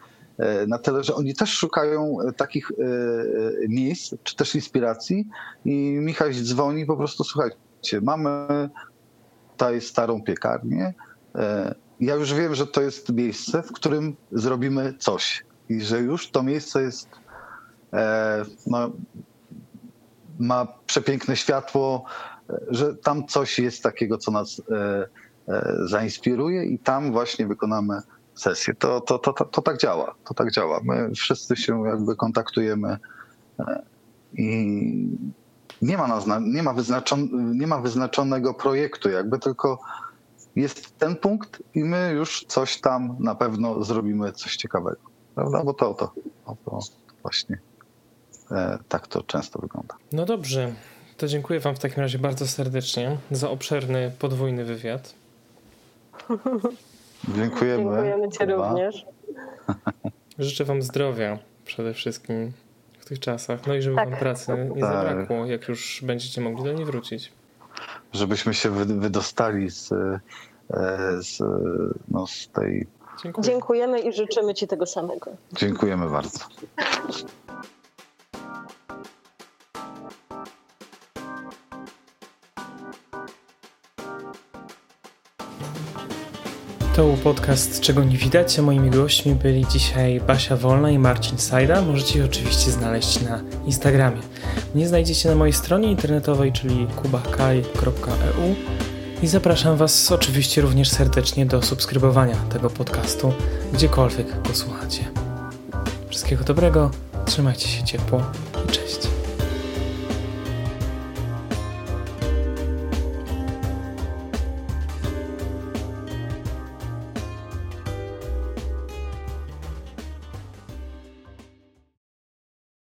na tyle, że oni też szukają e, takich e, e, miejsc, czy też inspiracji. I Michał dzwoni po prostu, słuchajcie, mamy tutaj starą piekarnię, e, ja już wiem, że to jest miejsce, w którym zrobimy coś. I że już to miejsce jest, e, no, ma przepiękne światło, e, że tam coś jest takiego, co nas e, e, zainspiruje. I tam właśnie wykonamy sesję. To, to, to, to, to tak działa, to tak działa. My wszyscy się jakby kontaktujemy e, i nie ma, nazna, nie, ma wyznaczon, nie ma wyznaczonego projektu, jakby tylko jest ten punkt i my już coś tam na pewno zrobimy coś ciekawego. Prawda? Bo to, to, to, to właśnie e, tak to często wygląda. No dobrze, to dziękuję Wam w takim razie bardzo serdecznie za obszerny, podwójny wywiad. Dziękujemy. Dziękujemy Ci Kuba. również. Życzę Wam zdrowia przede wszystkim w tych czasach. No i żeby Tak. Wam pracy nie Tak. zabrakło, jak już będziecie mogli do niej wrócić. Żebyśmy się wy- wydostali z, e, z, no, z tej. Dziękuję. Dziękujemy i życzymy Ci tego samego. Dziękujemy bardzo. To był podcast Czego nie widać, a moimi gośćmi byli dzisiaj Basia Wolna i Marcin Sajda. Możecie ich oczywiście znaleźć na Instagramie. Mnie znajdziecie na mojej stronie internetowej, czyli kubakaj.eu i zapraszam Was oczywiście również serdecznie do subskrybowania tego podcastu, gdziekolwiek go słuchacie. Wszystkiego dobrego, trzymajcie się ciepło i cześć.